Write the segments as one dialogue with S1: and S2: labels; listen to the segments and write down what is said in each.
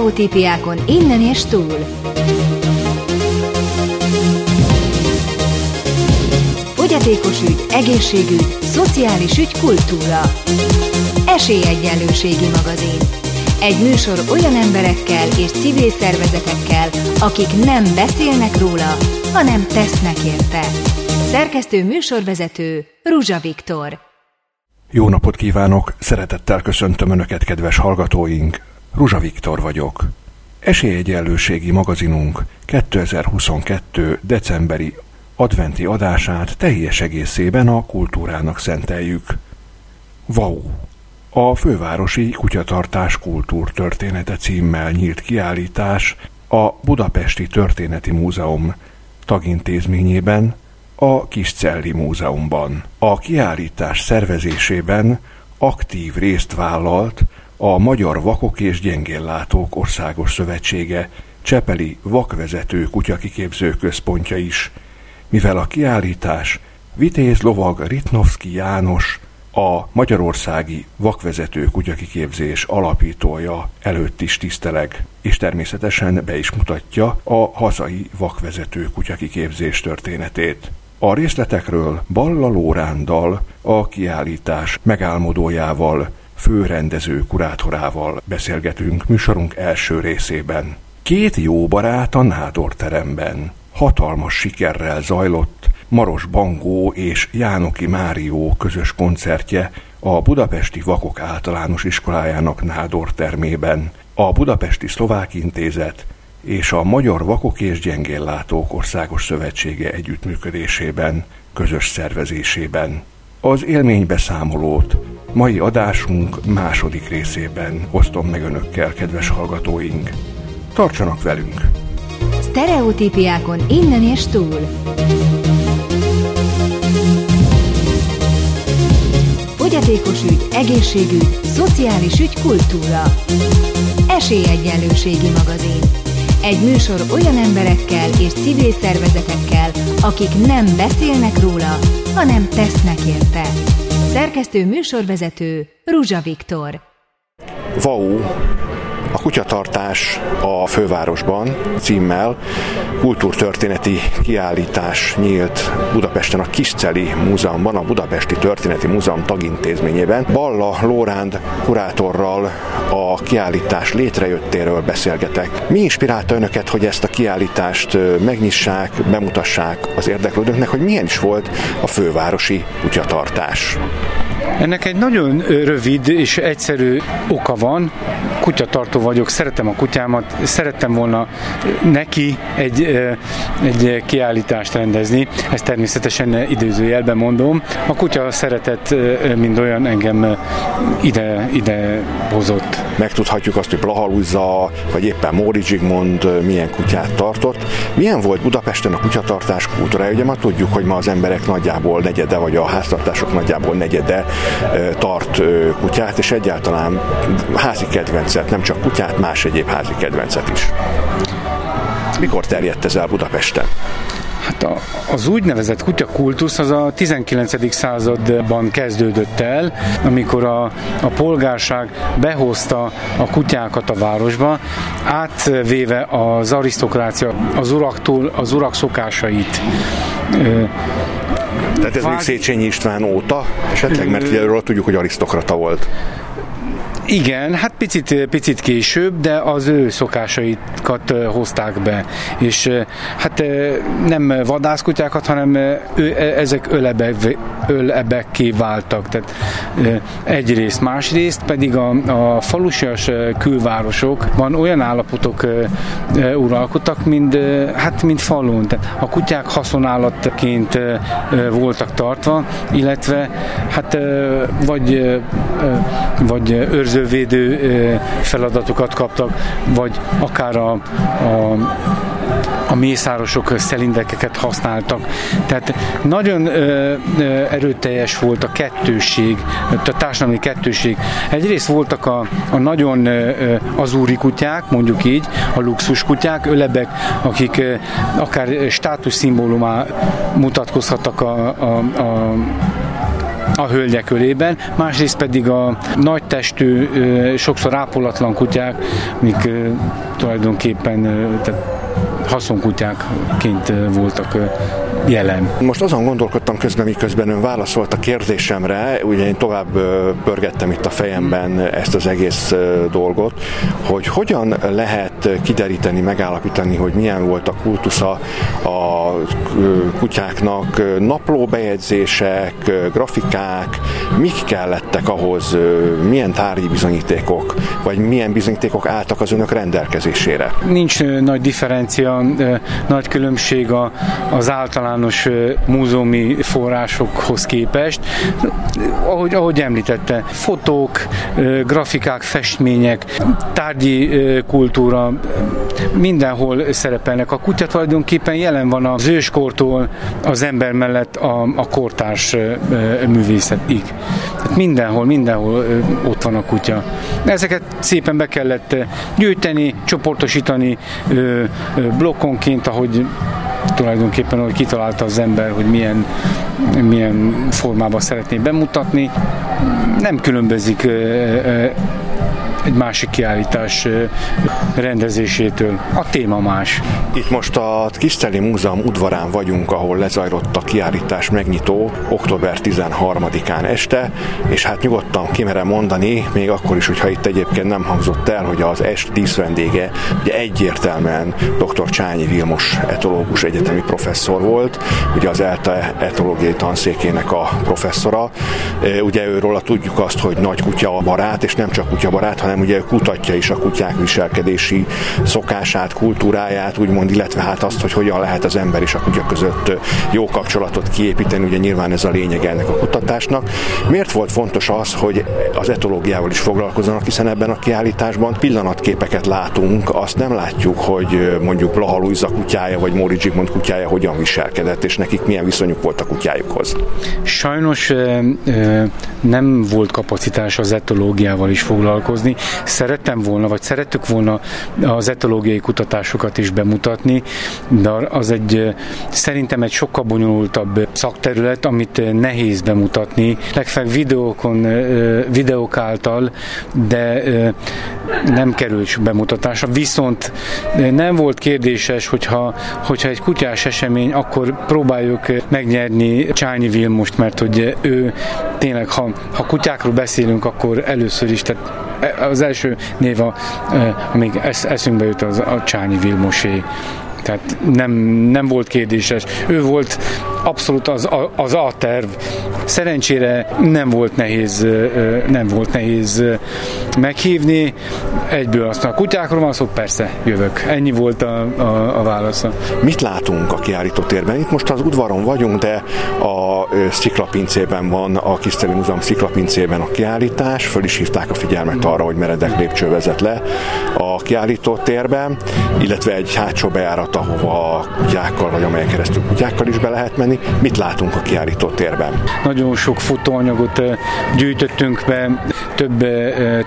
S1: Sztereotípiákon innen és túl. Fogyatékos ügy, egészségügy, szociális ügy, kultúra. Esélyegyenlőségi magazin. Egy műsor olyan emberekkel és civil szervezetekkel, akik nem beszélnek róla, hanem tesznek érte. Szerkesztő műsorvezető Ruzsa Viktor.
S2: Jó napot kívánok! Szeretettel köszöntöm Önöket, kedves hallgatóink! Ruzsa Viktor vagyok. Esélyegyenlőségi magazinunk 2022. decemberi adventi adását teljes egészében a kultúrának szenteljük. Vau! A Fővárosi Kutyatartás Kultúrtörténete címmel nyílt kiállítás a Budapesti Történeti Múzeum tagintézményében, a Kiscelli Múzeumban. A kiállítás szervezésében aktív részt vállalt a Magyar Vakok és Gyengéllátók Országos Szövetsége Csepeli Vakvezető Kutyakiképző Központja is, mivel a kiállítás Vitéz Lovag Ritnovski János, a Magyarországi Vakvezető Kutyakiképzés alapítója előtt is tiszteleg, és természetesen be is mutatja a hazai vakvezető kutyakiképzés történetét. A részletekről Balla Lórándal, a kiállítás megálmodójával, főrendező kurátorával beszélgetünk műsorunk első részében. Két jó barát a Nádor teremben. Hatalmas sikerrel zajlott Maros Bangó és Jánoki Márió közös koncertje a Budapesti Vakok Általános Iskolájának Nádor termében. A Budapesti Szlovák Intézet és a Magyar Vakok és Gyengéllátók Országos Szövetsége együttműködésében, közös szervezésében. Az élménybeszámolót mai adásunk második részében osztom meg önökkel, kedves hallgatóink. Tartsanak velünk!
S1: Sztereotípiákon innen és túl. Fogyatékos ügy, egészségügy, szociális ügy, kultúra. Esélyegyenlőségi magazin. Egy műsor olyan emberekkel és civil szervezetekkel, akik nem beszélnek róla, hanem tesznek érte. Szerkesztő műsorvezető Ruzsa Viktor.
S2: Vau! A kutyatartás a fővárosban címmel kultúrtörténeti kiállítás nyílt Budapesten a Kisceli Múzeumban, a Budapesti Történeti Múzeum tagintézményében. Balla Lóránd kurátorral a kiállítás létrejöttéről beszélgetek. Mi inspirálta önöket, hogy ezt a kiállítást megnyissák, bemutassák az érdeklődőknek, hogy milyen is volt a fővárosi kutyatartás?
S3: Ennek egy nagyon rövid és egyszerű oka van. Kutyatartó vagyok, szeretem a kutyámat, szerettem volna neki egy, egy kiállítást rendezni. Ezt természetesen időzőjelben mondom. A kutya szeretet, mind olyan engem ide, ide hozott.
S2: Megtudhatjuk azt, hogy Blahaluzza, vagy éppen Móri Zsigmond milyen kutyát tartott. Milyen volt Budapesten a kutyatartás kultúrája? Ugye ma tudjuk, hogy ma az emberek nagyjából negyede, vagy a háztartások nagyjából negyede tart kutyát, és egyáltalán házi kedvencet, nem csak kutyát, más egyéb házi kedvencet is. Mikor terjedt ez el Budapesten?
S3: Hát a, az úgynevezett kutyakultusz az a 19. században kezdődött el, amikor a, a polgárság behozta a kutyákat a városba, átvéve az arisztokrácia az uraktól az urak szokásait.
S2: Tehát ez Vágy... még Széchenyi István óta esetleg, mert ugye tudjuk, hogy arisztokrata volt.
S3: Igen, hát picit, picit később, de az ő szokásaikat hozták be. És hát nem vadászkutyákat, hanem ő, e, ezek ölebek, ölebekké váltak. Tehát egyrészt, másrészt pedig a, a falusias külvárosokban olyan állapotok uralkodtak, mint, hát, mint falun. Tehát a kutyák haszonállatként voltak tartva, illetve hát vagy, vagy őrző védő feladatokat kaptak, vagy akár a, a a mészárosok szelindekeket használtak. Tehát nagyon ö, ö, erőteljes volt a kettőség, a társadalmi kettőség. Egyrészt voltak a, a nagyon ö, azúri kutyák, mondjuk így, a luxus kutyák, ölebek, akik ö, akár státusz szimbólumá mutatkozhattak a, a, a a hölgyek ölében, másrészt pedig a nagy testű, sokszor ápolatlan kutyák, mik tulajdonképpen tehát haszonkutyákként voltak jelen.
S2: Most azon gondolkodtam közben, miközben ön válaszolt a kérdésemre, ugye én tovább pörgettem itt a fejemben ezt az egész dolgot, hogy hogyan lehet kideríteni, megállapítani, hogy milyen volt a kultusza a kutyáknak, naplóbejegyzések, grafikák, mik kellettek ahhoz, milyen tárgyi bizonyítékok, vagy milyen bizonyítékok álltak az önök rendelkezésére?
S3: Nincs nagy differencia, nagy különbség az általános múzeumi forrásokhoz képest. Ahogy, ahogy említette, fotók, grafikák, festmények, tárgyi kultúra, mindenhol szerepelnek. A kutya tulajdonképpen jelen van az őskortól az ember mellett a, a kortárs művészetig. Tehát mindenhol, mindenhol ott van a kutya. Ezeket szépen be kellett gyűjteni, csoportosítani blokkonként, ahogy tulajdonképpen, hogy kitalálta az ember, hogy milyen, milyen formában szeretné bemutatni. Nem különbözik egy másik kiállítás rendezésétől. A téma más.
S2: Itt most a Kiszteli Múzeum udvarán vagyunk, ahol lezajlott a kiállítás megnyitó október 13-án este, és hát nyugodtan kimerem mondani, még akkor is, hogyha itt egyébként nem hangzott el, hogy az est díszvendége ugye egyértelműen dr. Csányi Vilmos etológus egyetemi professzor volt, ugye az ELTE etológiai tanszékének a professzora. Ugye őről tudjuk azt, hogy nagy kutya barát, és nem csak kutya barát, hanem ugye kutatja is a kutyák viselkedési szokását, kultúráját, úgymond, illetve hát azt, hogy hogyan lehet az ember és a kutya között jó kapcsolatot kiépíteni, ugye nyilván ez a lényeg ennek a kutatásnak. Miért volt fontos az, hogy az etológiával is foglalkozzanak, hiszen ebben a kiállításban pillanatképeket látunk, azt nem látjuk, hogy mondjuk Blaha Luisa kutyája vagy Móri Zsigmond kutyája hogyan viselkedett, és nekik milyen viszonyuk volt a kutyájukhoz.
S3: Sajnos nem volt kapacitás az etológiával is foglalkozni, szerettem volna, vagy szerettük volna az etológiai kutatásokat is bemutatni, de az egy szerintem egy sokkal bonyolultabb szakterület, amit nehéz bemutatni, legfeljebb videókon, videók által, de nem került bemutatásra. Viszont nem volt kérdéses, hogyha, hogyha egy kutyás esemény, akkor próbáljuk megnyerni Csányi Vilmost, mert hogy ő tényleg, ha, ha kutyákról beszélünk, akkor először is, tehát az első név, a, amíg eszünkbe jut, az a Csányi Vilmosé. Tehát nem, nem volt kérdéses. Ő volt abszolút az, az a terv. Szerencsére nem volt nehéz, nem volt nehéz meghívni. Egyből aztán a kutyákról van szó, persze jövök. Ennyi volt a, a, a válasza.
S2: Mit látunk a kiállító térben? Itt most az udvaron vagyunk, de a sziklapincében van, a Kiszteli Múzeum sziklapincében a kiállítás. Föl is hívták a figyelmet arra, hogy meredek lépcső vezet le a kiállító térben, illetve egy hátsó bejárat, ahova a kutyákkal, vagy amelyek keresztül kutyákkal is be lehet menni tenni. Mit látunk a kiállító térben?
S3: Nagyon sok fotóanyagot gyűjtöttünk be több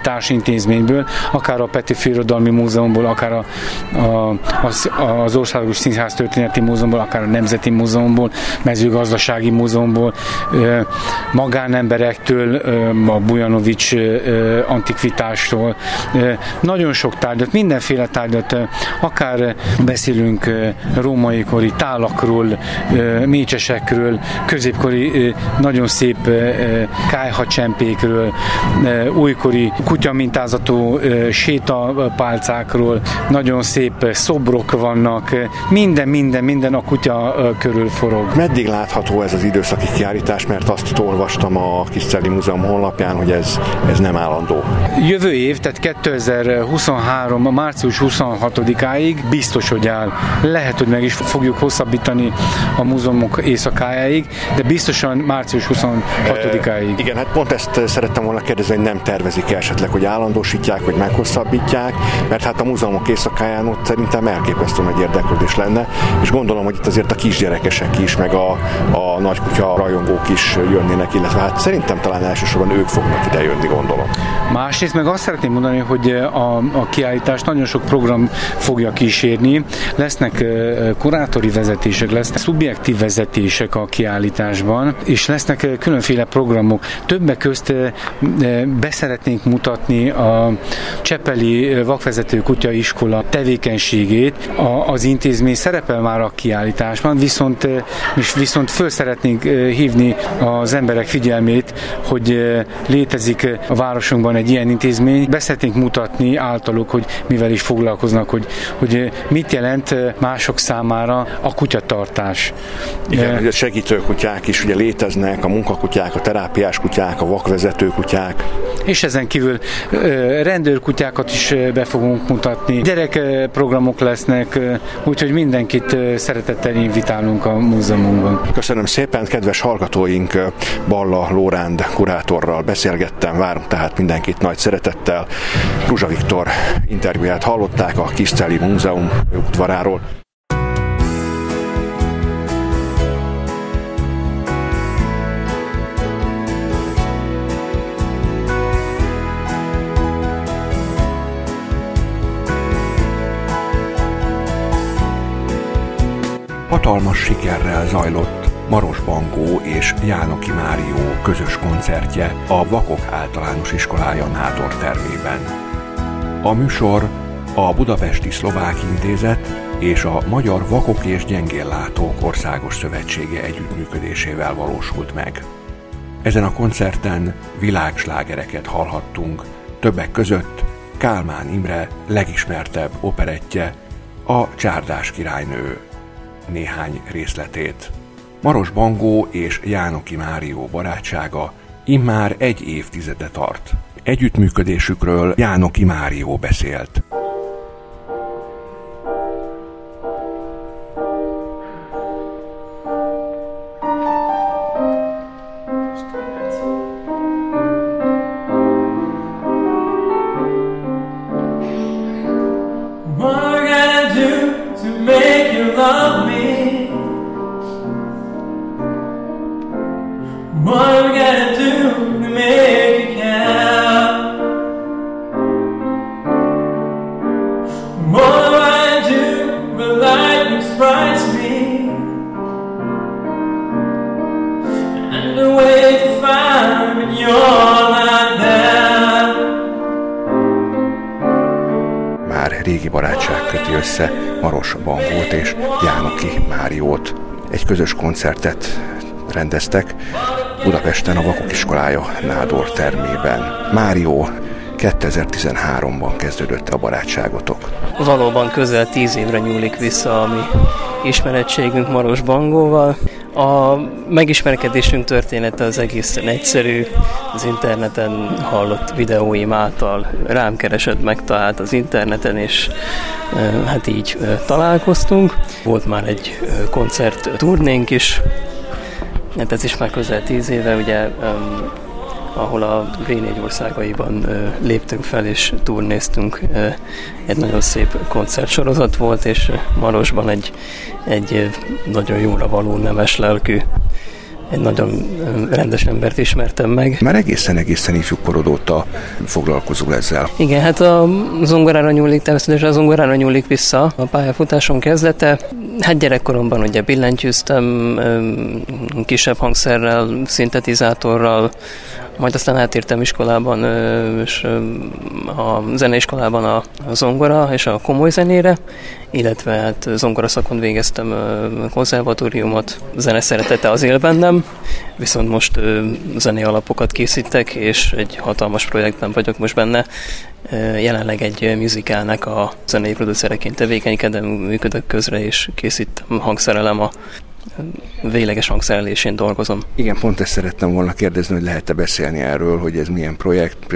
S3: társintézményből, akár a Petőfi Irodalmi Múzeumból, akár a, a, az, az Országos Színház Történeti Múzeumból, akár a Nemzeti Múzeumból, Mezőgazdasági Múzeumból, magánemberektől, a Bujanovics antikvitástól, nagyon sok tárgyat, mindenféle tárgyat, akár beszélünk római kori tálakról, mécses ékesekről, középkori nagyon szép kájhacsempékről, újkori kutyamintázatú sétapálcákról, nagyon szép szobrok vannak, minden, minden, minden a kutya körül forog.
S2: Meddig látható ez az időszaki kiállítás, mert azt olvastam a Kiszceli Múzeum honlapján, hogy ez, ez nem állandó.
S3: Jövő év, tehát 2023. március 26-áig biztos, hogy áll. Lehet, hogy meg is fogjuk hosszabbítani a múzeumok éjszakájáig, de biztosan március 26-áig.
S2: igen, hát pont ezt szerettem volna kérdezni, hogy nem tervezik esetleg, hogy állandósítják, vagy meghosszabbítják, mert hát a múzeumok éjszakáján ott szerintem elképesztő nagy érdeklődés lenne, és gondolom, hogy itt azért a kisgyerekesek is, meg a, a nagykutya rajongók is jönnének, illetve hát szerintem talán elsősorban ők fognak ide jönni, gondolom.
S3: Másrészt meg azt szeretném mondani, hogy a, a kiállítás nagyon sok program fogja kísérni. Lesznek kurátori vezetések, lesznek szubjektív vezetések a kiállításban, és lesznek különféle programok. Többek közt beszeretnénk mutatni a Csepeli Vakvezető Kutyaiskola tevékenységét. A, az intézmény szerepel már a kiállításban, viszont, és viszont föl szeretnénk hívni az emberek figyelmét, hogy létezik a városunkban egy ilyen intézmény. Beszeretnénk mutatni általuk, hogy mivel is foglalkoznak, hogy, hogy mit jelent mások számára a kutyatartás.
S2: Igen, hogy a segítő kutyák is ugye léteznek, a munkakutyák, a terápiás kutyák, a vakvezető kutyák.
S3: És ezen kívül rendőrkutyákat is be fogunk mutatni, gyerekprogramok lesznek, úgyhogy mindenkit szeretettel invitálunk a múzeumunkban.
S2: Köszönöm szépen, kedves hallgatóink, Balla Lóránd kurátorral beszélgettem, várunk tehát mindenkit nagy szeretettel. Ruzsa Viktor interjúját hallották a Kiszteli Múzeum udvaráról. Hatalmas sikerrel zajlott Maros Bankó és Jánoki Márió közös koncertje a Vakok Általános Iskolája Nádor termében. A műsor a Budapesti Szlovák Intézet és a Magyar Vakok és Gyengéllátók Országos Szövetsége együttműködésével valósult meg. Ezen a koncerten világslágereket hallhattunk, többek között Kálmán Imre legismertebb operettje, a Csárdás királynő néhány részletét. Maros Bangó és Jánoki Márió barátsága immár egy évtizede tart. Együttműködésükről Jánoki Márió beszélt. Rendeztek Budapesten a Vakok Iskolája Nádor termében. Márió 2013-ban kezdődött a barátságotok.
S4: Valóban közel tíz évre nyúlik vissza a mi ismerettségünk Maros Bangóval. A megismerkedésünk története az egészen egyszerű. Az interneten hallott videóim által rám keresett, megtalált az interneten, és hát így találkoztunk. Volt már egy koncert turnénk is, hát ez is már közel tíz éve, ugye ahol a V4 országaiban léptünk fel és turnéztünk. Egy nagyon szép koncertsorozat volt, és Marosban egy, egy nagyon jóra való nemes lelkű egy nagyon rendes embert ismertem meg.
S2: Már egészen-egészen ifjú korod óta foglalkozol ezzel.
S4: Igen, hát a zongorára nyúlik, természetesen a zongorára nyúlik vissza a pályafutásom kezdete. Hát gyerekkoromban ugye billentyűztem, kisebb hangszerrel, szintetizátorral, majd aztán átértem iskolában, és a zeneiskolában a zongora és a komoly zenére, illetve hát zongora szakon végeztem konzervatóriumot, zene szeretete az él bennem, viszont most zenei alapokat készítek, és egy hatalmas projektben vagyok most benne, jelenleg egy musicalnek a zenei producereként tevékenykedem, működök közre, és készítem, hangszerelem a végleges hangszerelésén dolgozom.
S2: Igen, pont ezt szerettem volna kérdezni, hogy lehet-e beszélni erről, hogy ez milyen projekt,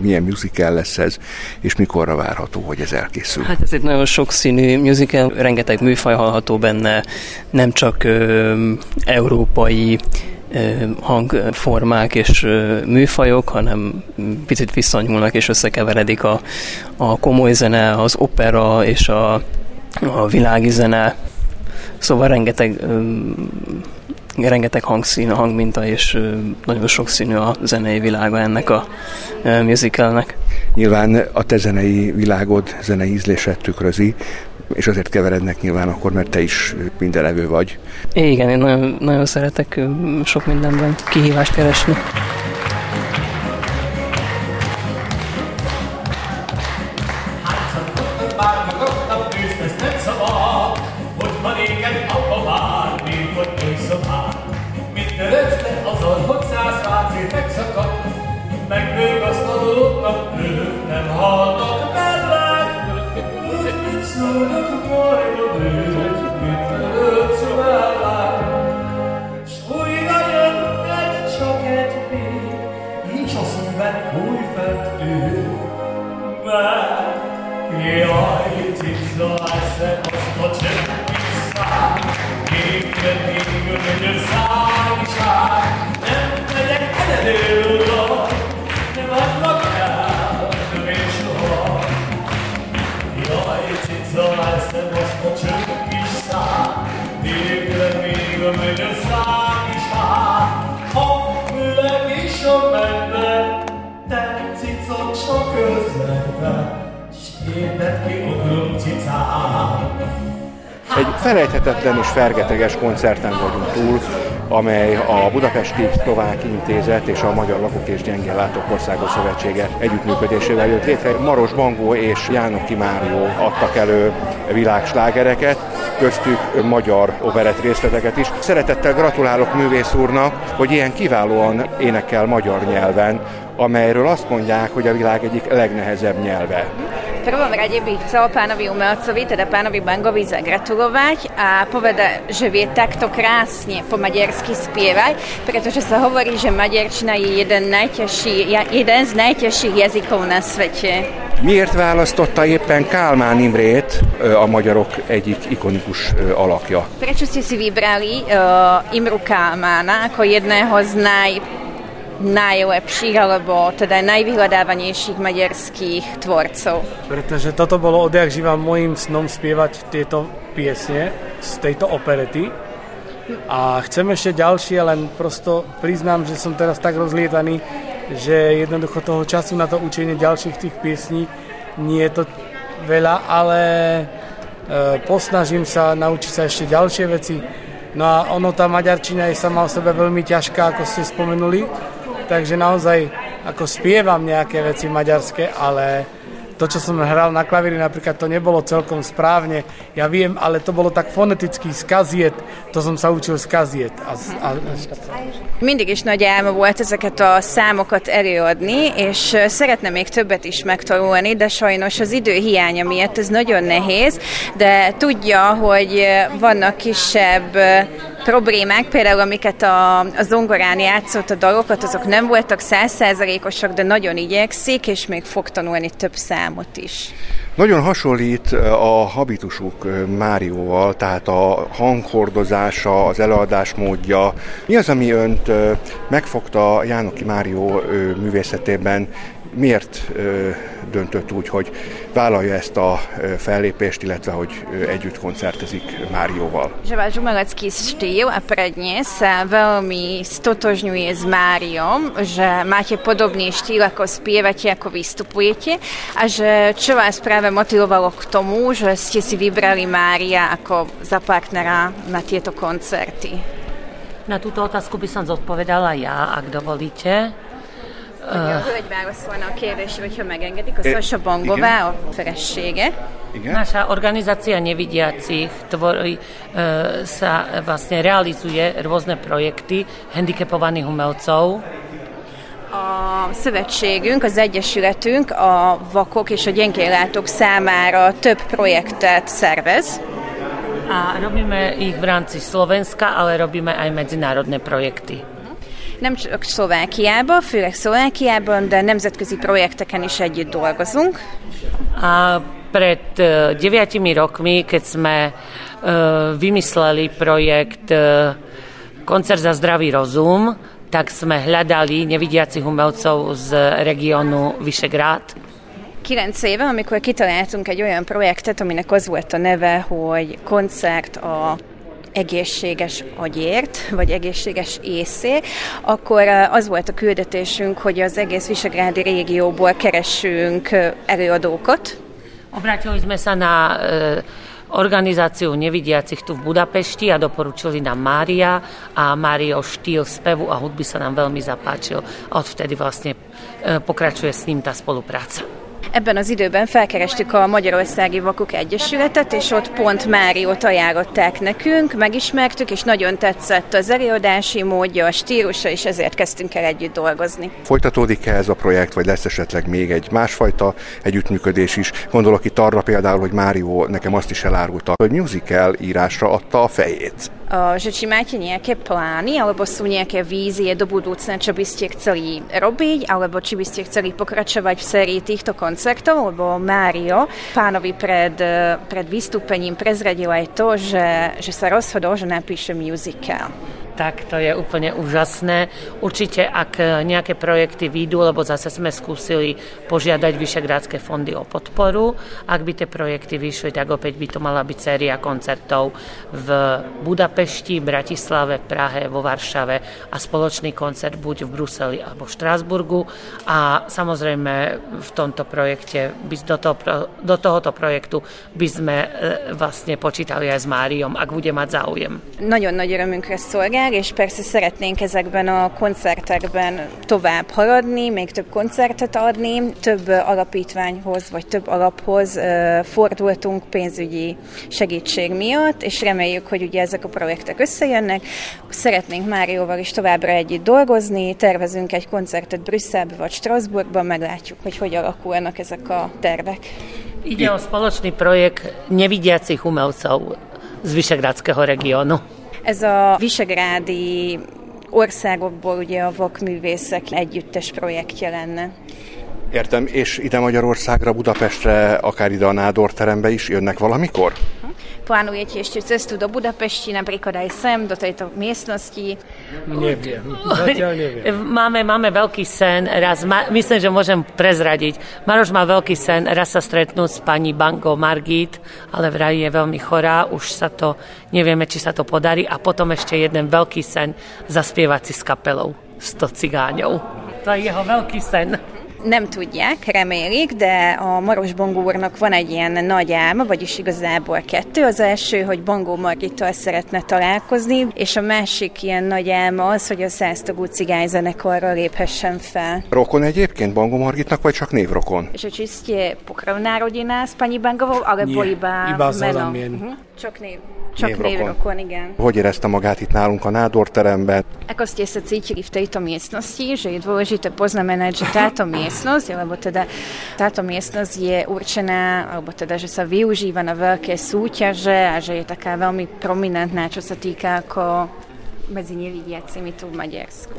S2: milyen musical lesz ez, és mikorra várható, hogy ez elkészül?
S4: Hát ez egy nagyon sokszínű musical, rengeteg műfaj hallható benne, nem csak ö, európai hangformák és műfajok, hanem picit visszanyúlnak és összekeveredik a, a komoly zene, az opera és a, a világi zene. Szóval rengeteg rengeteg hangszín, hangminta, és nagyon sokszínű a zenei világa ennek a musicalnek.
S2: Nyilván a te zenei világod, zenei ízléset tükrözi, és azért keverednek nyilván akkor, mert te is mindenevő vagy.
S4: Igen, én nagyon, nagyon szeretek sok mindenben kihívást keresni.
S2: Egy felejthetetlen és fergeteges koncerten vagyunk túl, amely a Budapesti Szlovák Intézet és a Magyar Lakók és Gyengén Látók Országos Szövetsége együttműködésével jött létre. Maros Bangó és Jánoki Márió adtak elő világslágereket, köztük magyar operett részleteket is. Szeretettel gratulálok művész úrnak, hogy ilyen kiválóan énekel magyar nyelven, amelyről azt mondják, hogy a világ egyik legnehezebb nyelve.
S5: Prvom rade by chcel pánovi umelcovi, teda pánovi Bangovi zagratulovať a povedať, že vie takto krásne po maďarsky spievať, pretože sa hovorí, že maďarčina je jeden, najťažší, jeden z najťažších jazykov na svete.
S2: Miért választotta éppen Kálmán Imrét, a magyarok egyik ikonikus alakja?
S5: Prečo ste si vybrali uh, Imru Kálmána ako jedného z naj najlepších alebo teda najvyhľadávanejších maďarských tvorcov.
S6: Pretože toto bolo odjak živa môjim snom spievať tieto piesne z tejto operety. A chcem ešte ďalšie, len prosto priznám, že som teraz tak rozlietaný, že jednoducho toho času na to učenie ďalších tých piesní nie je to veľa, ale e, posnažím sa naučiť sa ešte ďalšie veci. No a ono, tá maďarčina je sama o sebe veľmi ťažká, ako ste spomenuli, takže naozaj ako spievam nejaké veci maďarské, ale to, čo som hral na klavíri, napríklad to nebolo celkom správne. Ja viem, ale to bolo tak foneticky skaziet, to som sa učil skaziet. A, a,
S5: Mindig is nagy álma volt ezeket a számokat előadni, és szeretne még többet is megtanulni, de sajnos az idő hiánya miatt ez nagyon nehéz, de tudja, hogy vannak kisebb problémák, például amiket a, a zongorán játszott a dalokat, azok nem voltak százszázalékosak, de nagyon igyekszik, és még fog tanulni több számot is.
S2: Nagyon hasonlít a habitusuk Márióval, tehát a hanghordozása, az előadás módja. Mi az, ami önt megfogta Jánoki Márió művészetében, miért döntött úgy, hogy vállalja ezt a fellépést, illetve hogy együtt koncertezik Márióval.
S5: Že váš umelecký štýl a prednes sa veľmi stotožňuje s Máriom, že máte podobný štýl, ako spievate, ako vystupujete a že čo vás práve motivovalo k tomu, že ste si vybrali Mária ako za partnera na tieto koncerty?
S7: Na túto otázku by som zodpovedala ja, ak dovolíte.
S5: A hölgy válaszolna a kérdésre, hogyha megengedik, a Sasha Bangová, a felesége.
S7: Igen? Naša organizácia nevidiacich tvorí, e, sa vlastne realizuje rôzne projekty handicapovaných umelcov.
S5: A szövetségünk, az Egyesületünk a vakok és a gyengéllátók számára több projektet szervez.
S7: A robíme ich v rámci Slovenska, ale robíme aj medzinárodné projekty
S5: nem csak Szlovákiában, főleg Szlovákiában, de nemzetközi projekteken is együtt dolgozunk.
S7: A pred deviatimi rokmi, keď sme uh, vymysleli projekt uh, koncert za zdravý rozum, tak sme hľadali nevidiacich umelcov z regiónu Vyšegrád.
S5: 9 éve, amikor kitaláltunk egy olyan projektet, aminek az volt a neve, hogy koncert a egészséges agyért, vagy egészséges észé, akkor az volt a küldetésünk, hogy az egész Visegrádi régióból keressünk előadókat.
S7: Obrátili sme sa na organizáciu nevidiacich tu v Budapešti a doporučili nám Mária a Mário štýl spevu a hudby sa nám veľmi zapáčil. Odvtedy vlastne pokračuje s ním tá spolupráca.
S5: Ebben az időben felkerestük a Magyarországi Vakok Egyesületet, és ott pont Máriót ajánlották nekünk, megismertük, és nagyon tetszett az előadási módja, a stílusa, és ezért kezdtünk el együtt dolgozni.
S2: Folytatódik-e ez a projekt, vagy lesz esetleg még egy másfajta együttműködés is? Gondolok itt arra például, hogy Mário nekem azt is elárulta, hogy musical írásra adta a fejét.
S5: Že či máte nejaké plány, alebo sú nejaké vízie do budúcna, čo by ste chceli robiť, alebo či by ste chceli pokračovať v sérii týchto koncertov, lebo Mário pánovi pred, pred vystúpením prezradil aj to, že, že sa rozhodol, že napíše musical
S7: tak to je úplne úžasné. Určite, ak nejaké projekty výjdu, lebo zase sme skúsili požiadať Vyšegrádske fondy o podporu, ak by tie projekty vyšli, tak opäť by to mala byť séria koncertov v Budapešti, Bratislave, Prahe, vo Varšave a spoločný koncert buď v Bruseli alebo v Štrásburgu. A samozrejme v tomto projekte, do, toho, do tohoto projektu by sme e, vlastne počítali aj s Máriom, ak bude mať záujem.
S5: Nagyon nagy örömünkre szolgál, meg, és persze szeretnénk ezekben a koncertekben tovább haradni, még több koncertet adni, több alapítványhoz vagy több alaphoz fordultunk pénzügyi segítség miatt, és reméljük, hogy ugye ezek a projektek összejönnek. Szeretnénk Márióval is továbbra együtt dolgozni, tervezünk egy koncertet Brüsszelbe vagy Strasbourgban, meglátjuk, hogy hogy alakulnak ezek a tervek.
S7: Ide o spoločný projekt nevidiacich umelcov z Vyšegrádskeho regiónu.
S5: Ez a visegrádi országokból ugye a vakművészek együttes projektje lenne.
S2: Értem, és ide Magyarországra, Budapestre, akár ide a Nádor terembe is jönnek valamikor?
S5: Plánujete ešte cestu do Budapešti, napríklad aj sem, do tejto miestnosti?
S6: Neviem, zatiaľ neviem.
S7: Máme, máme veľký sen, raz, ma, myslím, že môžem prezradiť. Maroš má veľký sen, raz sa stretnúť s pani Banko Margit, ale vraj je veľmi chorá, už sa to, nevieme, či sa to podarí. A potom ešte jeden veľký sen, zaspievať si s kapelou 100 cigáňov. To je jeho veľký sen
S5: nem tudják, remélik, de a Maros Bongó úrnak van egy ilyen nagy álma, vagyis igazából kettő. Az első, hogy Bongó Margittal szeretne találkozni, és a másik ilyen nagy álma az, hogy a száztagú cigányzenekarra léphessen fel.
S2: Rokon egyébként Bongó Margitnak, vagy csak névrokon?
S5: És čistě pokrvná rodina s paní Bangovou, alebo iba,
S6: iba meno? Uh-huh.
S5: Csak név. Csak névrokon. névrokon, igen.
S2: Hogy érezte magát itt nálunk a Nádor teremben?
S5: Ako ste sa cítili v tejto miestnosti, že je dôležité poznamenať, že táto miestnosť, alebo teda táto miestnosť je určená, alebo teda, že sa využíva na veľké súťaže a že je taká veľmi prominentná, čo sa týka ako medzi nevidiacimi tu v Maďarsku?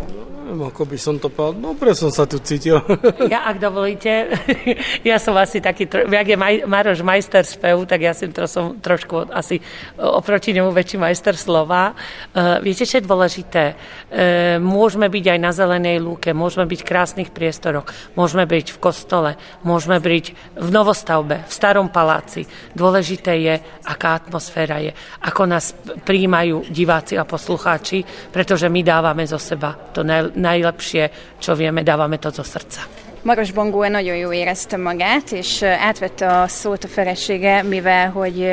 S6: No, ako by som to povedal, no pre som sa tu cítil.
S7: ja, ak dovolíte, ja som asi taký, jak je Maj, Maroš majster spevu, tak ja som, som trošku asi oproti nemu väčší majster slova. Uh, viete, čo je dôležité? Uh, môžeme byť aj na zelenej lúke, môžeme byť v krásnych priestoroch, môžeme byť v kostole, môžeme byť v novostavbe, v starom paláci. Dôležité je, aká atmosféra je, ako nás príjmajú diváci a poslucháči pretože my dávame zo seba to najlepšie, čo vieme, dávame to zo srdca.
S5: Maros Bongó nagyon jó érezte magát, és átvette a szót a felesége, mivel hogy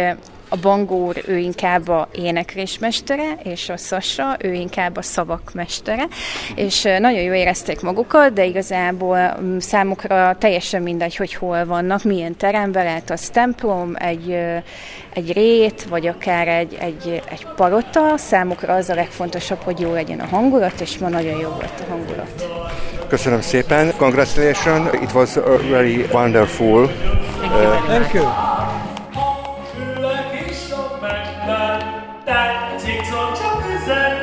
S5: a Bangúr ő inkább a éneklésmestere, és a Sasa ő inkább a szavak mestere, és nagyon jó érezték magukat, de igazából számukra teljesen mindegy, hogy hol vannak, milyen teremben lehet az templom, egy, egy rét, vagy akár egy, egy, egy palota, számukra az a legfontosabb, hogy jó legyen a hangulat, és ma nagyon jó volt a hangulat.
S2: Köszönöm szépen, congratulations, it was very wonderful.
S6: Thank you. Uh, Thank you. 但请从这个人。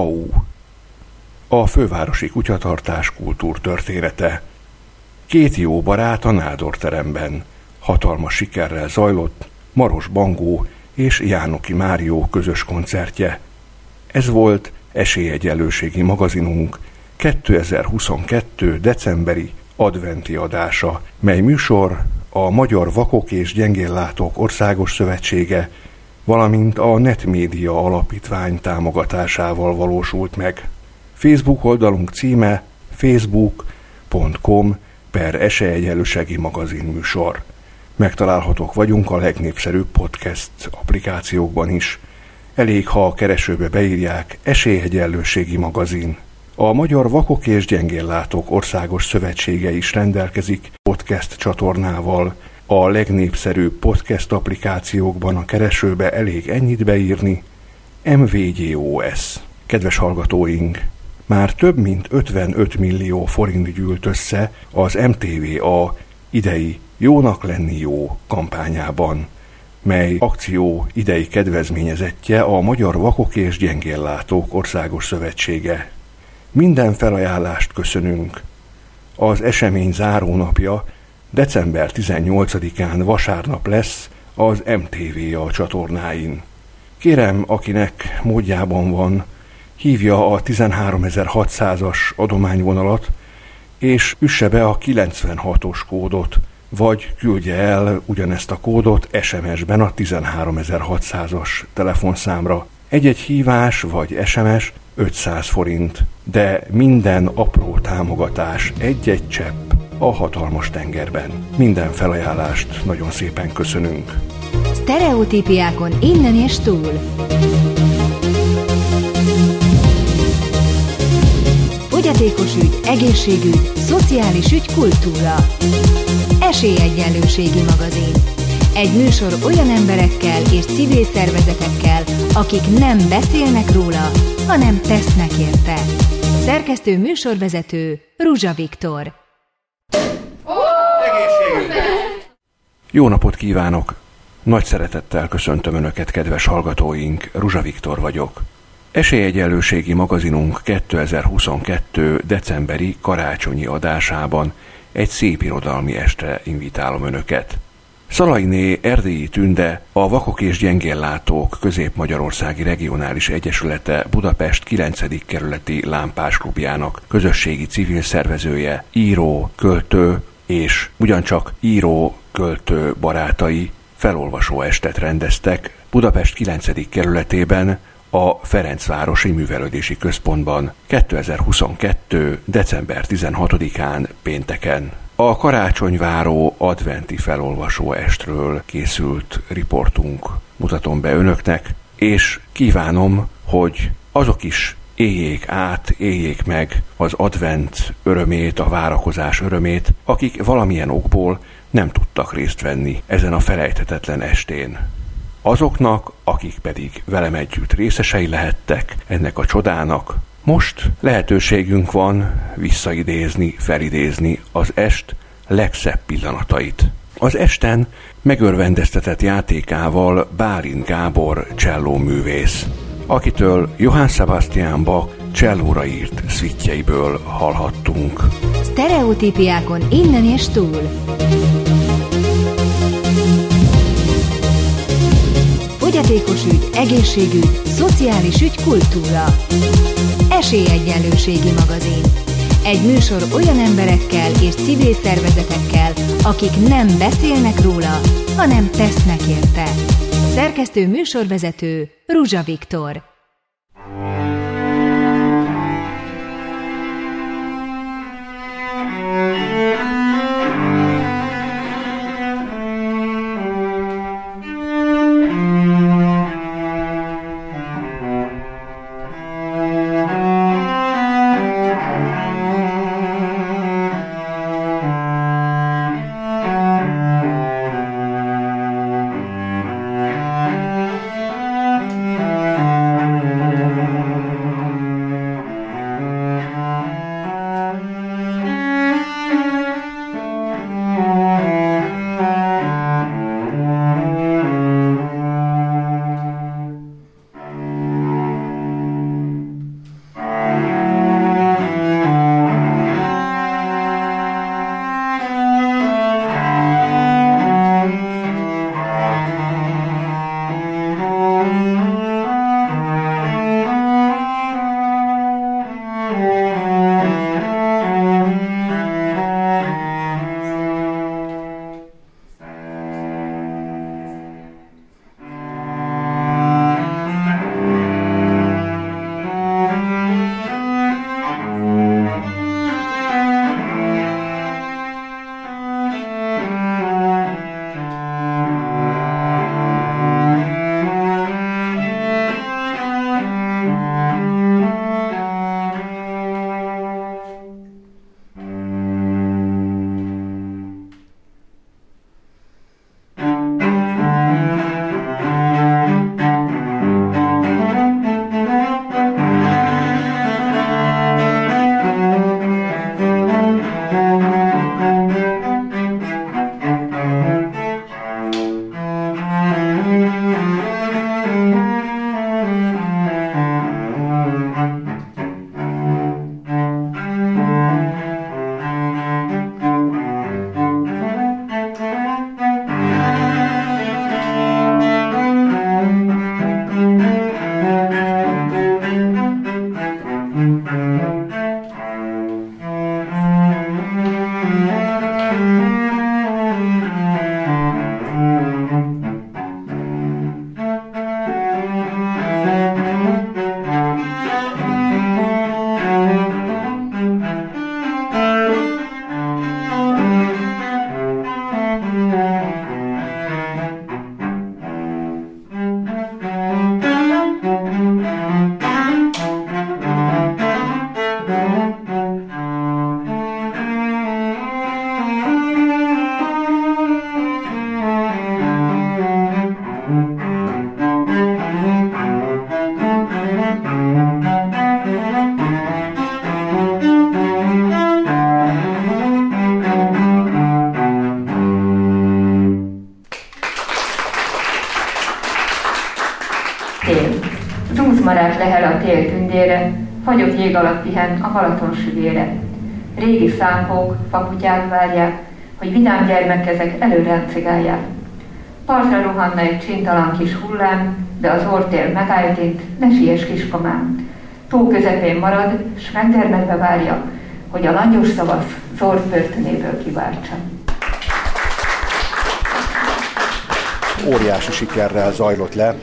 S2: VAU, a fővárosi kutyatartás kultúrtörténete. Két jó barát a nádorteremben. Hatalmas sikerrel zajlott Maros Bangó és Jánoki Márió közös koncertje. Ez volt Esélyegyenlőségi magazinunk 2022. decemberi adventi adása, mely műsor a Magyar Vakok és Gyengéllátók Országos Szövetsége, valamint a Netmédia Alapítvány támogatásával valósult meg. Facebook oldalunk címe facebook.com per esélyegyenlőségi magazin műsor. Megtalálhatók vagyunk a legnépszerűbb podcast applikációkban is. Elég, ha a keresőbe beírják Esélyegyenlőségi magazin. A Magyar Vakok és Gyengéllátók Országos Szövetsége is rendelkezik podcast csatornával. A legnépszerűbb podcast applikációkban a keresőbe elég ennyit beírni. MVGOS. Kedves hallgatóink, már több mint 55 millió forint gyűlt össze az MTVA idei Jónak lenni jó kampányában, mely akció idei kedvezményezettje a Magyar Vakok és Gyengéllátók Országos Szövetsége. Minden felajánlást köszönünk. Az esemény zárónapja december 18-án vasárnap lesz az MTV a csatornáin. Kérem, akinek módjában van, hívja a 13600-as adományvonalat, és üsse be a 96-os kódot, vagy küldje el ugyanezt a kódot SMS-ben a 13600-as telefonszámra. Egy-egy hívás vagy SMS 500 forint, de minden apró támogatás egy-egy csepp a hatalmas tengerben. Minden felajánlást nagyon szépen köszönünk.
S1: Stereotípiákon innen és túl. Fogyatékos ügy, egészségügy, szociális ügy, kultúra. Esélyegyenlőségi magazin. Egy műsor olyan emberekkel és civil szervezetekkel, akik nem beszélnek róla, hanem tesznek érte. Szerkesztő műsorvezető Ruzsa Viktor.
S2: Jó napot kívánok! Nagy szeretettel köszöntöm Önöket, kedves hallgatóink, Ruzsa Viktor vagyok. Esélyegyenlőségi magazinunk 2022. decemberi karácsonyi adásában egy szép irodalmi estre invitálom Önöket. Szalainé Erdélyi Tünde, a Vakok és Gyengéllátók Közép-Magyarországi Regionális Egyesülete Budapest 9. kerületi lámpás klubjának közösségi civil szervezője, író, költő és ugyancsak író, költő barátai felolvasó estet rendeztek Budapest 9. kerületében a Ferencvárosi Művelődési Központban 2022. december 16-án pénteken. A karácsonyváró adventi felolvasó estről készült riportunk mutatom be önöknek, és kívánom, hogy azok is éljék át, éljék meg az advent örömét, a várakozás örömét, akik valamilyen okból nem tudtak részt venni ezen a felejthetetlen estén. Azoknak, akik pedig velem együtt részesei lehettek ennek a csodának, most lehetőségünk van visszaidézni, felidézni az est legszebb pillanatait. Az esten megörvendeztetett játékával Bálint Gábor cselló művész, akitől Johann Sebastian Bach csellóra írt szvittjeiből hallhattunk.
S1: Stereotípiákon innen és túl. Fogyatékos ügy, egészségügy, szociális ügy, kultúra. Esélyegyenlőségi magazin. Egy műsor olyan emberekkel és civil szervezetekkel, akik nem beszélnek róla, hanem tesznek érte. Szerkesztő műsorvezető Ruzsa Viktor.
S8: Jég alatt pihen a Balaton süvére. Régi szánkók, fakutyák várják, hogy vidám gyermekkezek előráncigálják. Partra rohanna egy csintalan kis hullám, de az ortél megálltint, ne siess kiskomám. Tó közepén marad, s megdermedve várja, hogy a langyos szavasz zord börtönéből kiváltsa.
S2: óriási sikerrel zajlott le.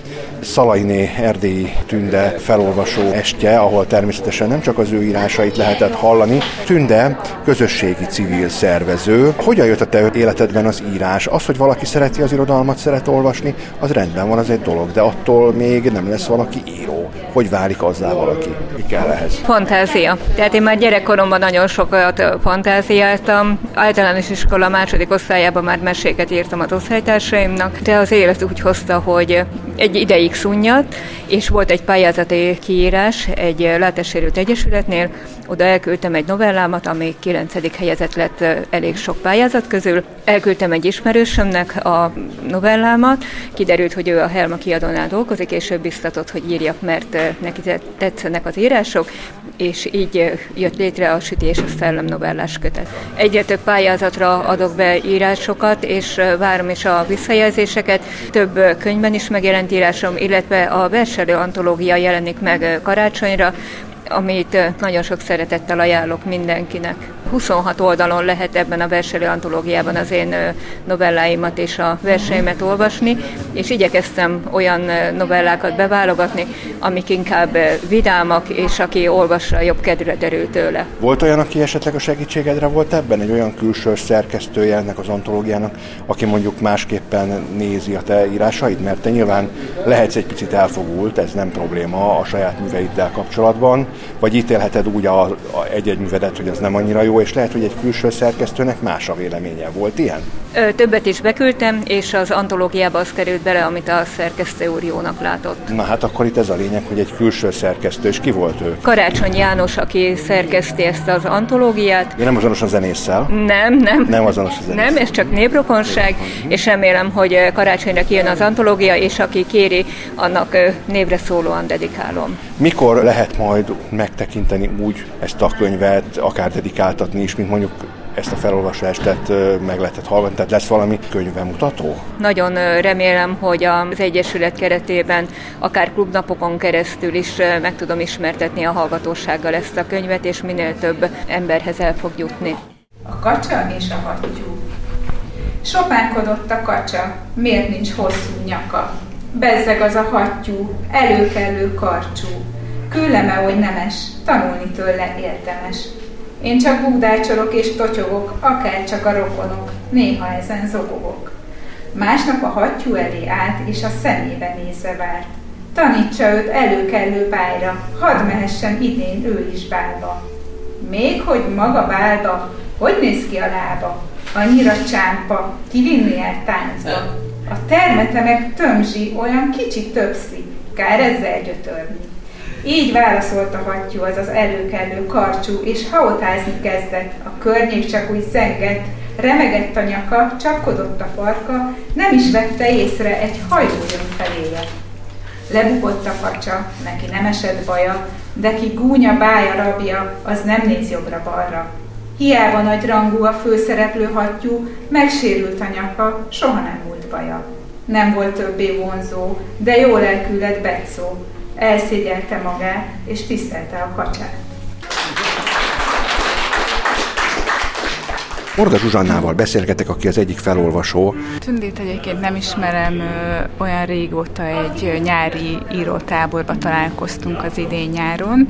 S2: Szalainé erdélyi tünde felolvasó estje, ahol természetesen nem csak az ő írásait lehetett hallani. Tünde közösségi civil szervező. Hogyan jött a te életedben az írás? Az, hogy valaki szereti az irodalmat, szeret olvasni, az rendben van, az egy dolog, de attól még nem lesz valaki író. Hogy válik azzá valaki? Mi kell ehhez?
S8: Fantázia. Tehát én már gyerekkoromban nagyon sokat fantáziáltam. Általános iskola második osztályában már meséket írtam az osztálytársaimnak, de az élet úgy hozta, hogy egy ideig szunnyadt, és volt egy pályázati kiírás egy látássérült egyesületnél, oda elküldtem egy novellámat, ami 9. helyezett lett elég sok pályázat közül. Elküldtem egy ismerősömnek a novellámat, kiderült, hogy ő a Helma kiadónál dolgozik, és ő biztatott, hogy írjak, mert neki tetszenek az írások, és így jött létre a Süti és a Szellem novellás kötet. Egyre több pályázatra adok be írásokat, és várom is a visszajelzéseket. Több könyvben is megjelent írásom, illetve a verselő antológia jelenik meg karácsonyra, amit nagyon sok szeretettel ajánlok mindenkinek. 26 oldalon lehet ebben a verselő antológiában az én novelláimat és a verseimet olvasni, és igyekeztem olyan novellákat beválogatni, amik inkább vidámak, és aki olvassa, jobb kedvre derül tőle.
S2: Volt olyan, aki esetleg a segítségedre volt ebben? Egy olyan külső szerkesztője ennek az antológiának, aki mondjuk másképpen nézi a te írásaid? Mert te nyilván lehetsz egy picit elfogult, ez nem probléma a saját műveiddel kapcsolatban, vagy ítélheted úgy a, a egy-egy művedet, hogy ez nem annyira jó, és lehet, hogy egy külső szerkesztőnek más a véleménye. Volt ilyen?
S8: Ö, többet is beküldtem, és az antológiába az került bele, amit a szerkesztő úr jónak látott.
S2: Na hát akkor itt ez a lényeg, hogy egy külső szerkesztő, és ki volt ő?
S8: Karácsony János, aki szerkeszti ezt az antológiát.
S2: Én nem azonos a zenésszel?
S8: Nem, nem.
S2: Nem azonos a zenésszel.
S8: Nem, ez csak névrokonság, és remélem, hogy karácsonyra kijön az antológia, és aki kéri, annak névre szólóan dedikálom.
S2: Mikor lehet majd megtekinteni úgy ezt a könyvet, akár dedikáltatni is, mint mondjuk ezt a felolvasást tehát meg lehetett hallgatni, tehát lesz valami könyvemutató?
S8: Nagyon remélem, hogy az Egyesület keretében akár klubnapokon keresztül is meg tudom ismertetni a hallgatósággal ezt a könyvet, és minél több emberhez el fog jutni.
S9: A kacsa és a hattyú. Sopánkodott a kacsa, miért nincs hosszú nyaka? Bezzeg az a hattyú, előkelő karcsú. Külleme, hogy nemes, tanulni tőle érdemes. Én csak bugdácsolok és totyogok, akár csak a rokonok, néha ezen zokogok. Másnap a hattyú elé állt, és a szemébe nézve várt. Tanítsa őt előkelő bájra, hadd mehessen idén ő is bálba. Még hogy maga bálba, hogy néz ki a lába? Annyira csámpa, kivinni el táncba. A termete meg tömzsi, olyan kicsit többszi, kár ezzel gyötörni. Így válaszolt a hattyú, az az előkelő karcsú, és haotázni kezdett, a környék csak úgy zengett, remegett a nyaka, csapkodott a farka, nem is vette észre, egy hajó jön feléje. Lebukott a kacsa, neki nem esett baja, de ki gúnya bája rabja, az nem néz jobbra-balra. Hiába nagy rangú a főszereplő hattyú, megsérült a nyaka, soha nem volt baja. Nem volt többé vonzó, de jó lelkű lett Betszó, elszégyelte magát, és tisztelte a kacsát.
S2: Morga Zsuzsannával beszélgetek, aki az egyik felolvasó.
S10: Tündét egyébként nem ismerem, olyan régóta egy nyári írótáborba találkoztunk az idén nyáron,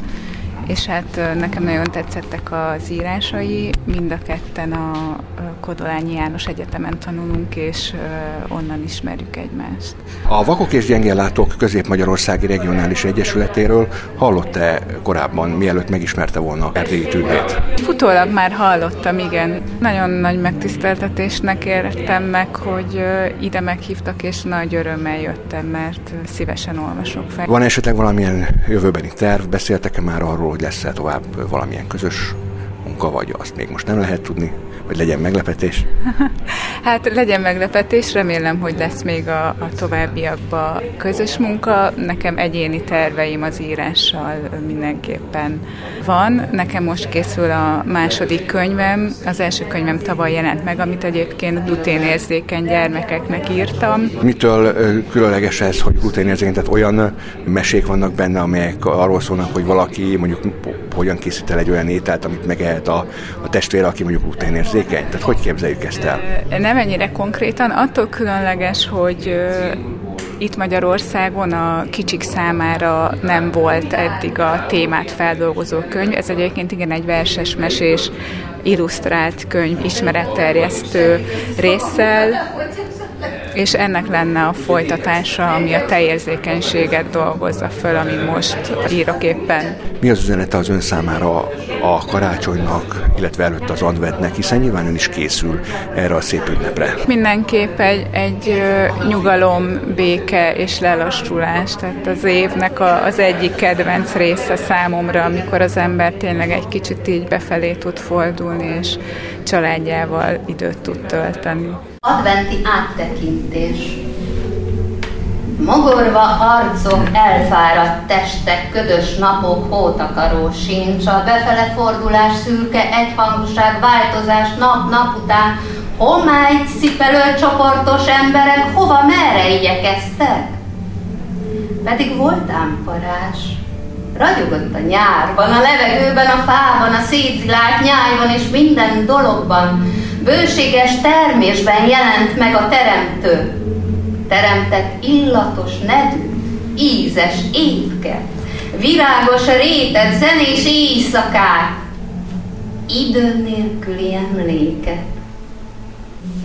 S10: és hát nekem nagyon tetszettek az írásai, mind a ketten a Kodolányi János Egyetemen tanulunk, és onnan ismerjük egymást.
S2: A Vakok és Gyengéllátók Közép-Magyarországi Regionális Egyesületéről hallott-e korábban, mielőtt megismerte volna Erdélyi Tündét?
S10: Futólag már hallottam, igen. Nagyon nagy megtiszteltetésnek értem meg, hogy ide meghívtak, és nagy örömmel jöttem, mert szívesen olvasok fel.
S2: Van esetleg valamilyen jövőbeni terv? Beszéltek-e már arról, hogy lesz-e tovább valamilyen közös munka, vagy azt még most nem lehet tudni? Vagy legyen meglepetés?
S10: hát legyen meglepetés, remélem, hogy lesz még a, a továbbiakban közös munka. Nekem egyéni terveim az írással mindenképpen van. Nekem most készül a második könyvem. Az első könyvem tavaly jelent meg, amit egyébként gluténérzékeny gyermekeknek írtam.
S2: Mitől különleges ez, hogy gluténérzékeny? Tehát olyan mesék vannak benne, amelyek arról szólnak, hogy valaki mondjuk hogyan készít el egy olyan ételt, amit megehet a, a testvére, aki mondjuk gluténérzékeny? Tehát hogy képzeljük ezt el?
S10: Nem ennyire konkrétan, attól különleges, hogy itt Magyarországon a kicsik számára nem volt eddig a témát feldolgozó könyv. Ez egyébként igen egy verses mesés, illusztrált könyv, ismeretterjesztő résszel, és ennek lenne a folytatása, ami a teljérzékenységet dolgozza föl, ami most írok éppen.
S2: Mi az üzenete az ön számára a karácsonynak, illetve előtt az adventnek, hiszen nyilván ön is készül erre a szép ünnepre.
S10: Mindenképp egy, egy nyugalom, béke és lelassulás. Tehát az évnek a, az egyik kedvenc része számomra, amikor az ember tényleg egy kicsit így befelé tud fordulni, és családjával időt tud tölteni.
S11: Adventi áttekintés. Mogorva arcok, elfáradt testek, ködös napok, hótakaró sincs, a befele fordulás szürke, egyhangúság, változás nap-nap után, homály, szipelő csoportos emberek, hova, merre igyekeztek? Pedig voltám parás, ragyogott a nyárban, a levegőben, a fában, a szétzilált nyájban és minden dologban, bőséges termésben jelent meg a teremtő. Teremtett illatos nedű, ízes étket, virágos rétet, zenés éjszakát, idő nélküli emléket.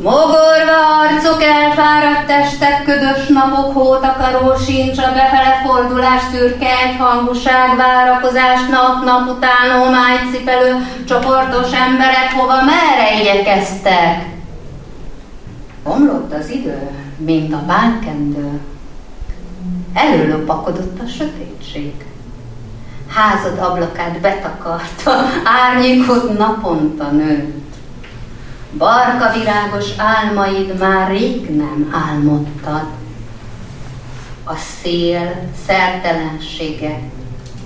S11: Mogorva arcok, elfáradt testek, ködös napok, hótakaró sincs, a befele fordulás, szürke egyhangúság, várakozás, nap-nap után homálycipelő, csoportos emberek, hova, merre igyekeztek? Omlott az idő, mint a bánkendő. Előlopakodott a sötétség. Házad ablakát betakarta, árnyékot naponta nőtt. Barka virágos álmaid már rég nem álmodtad. A szél szertelensége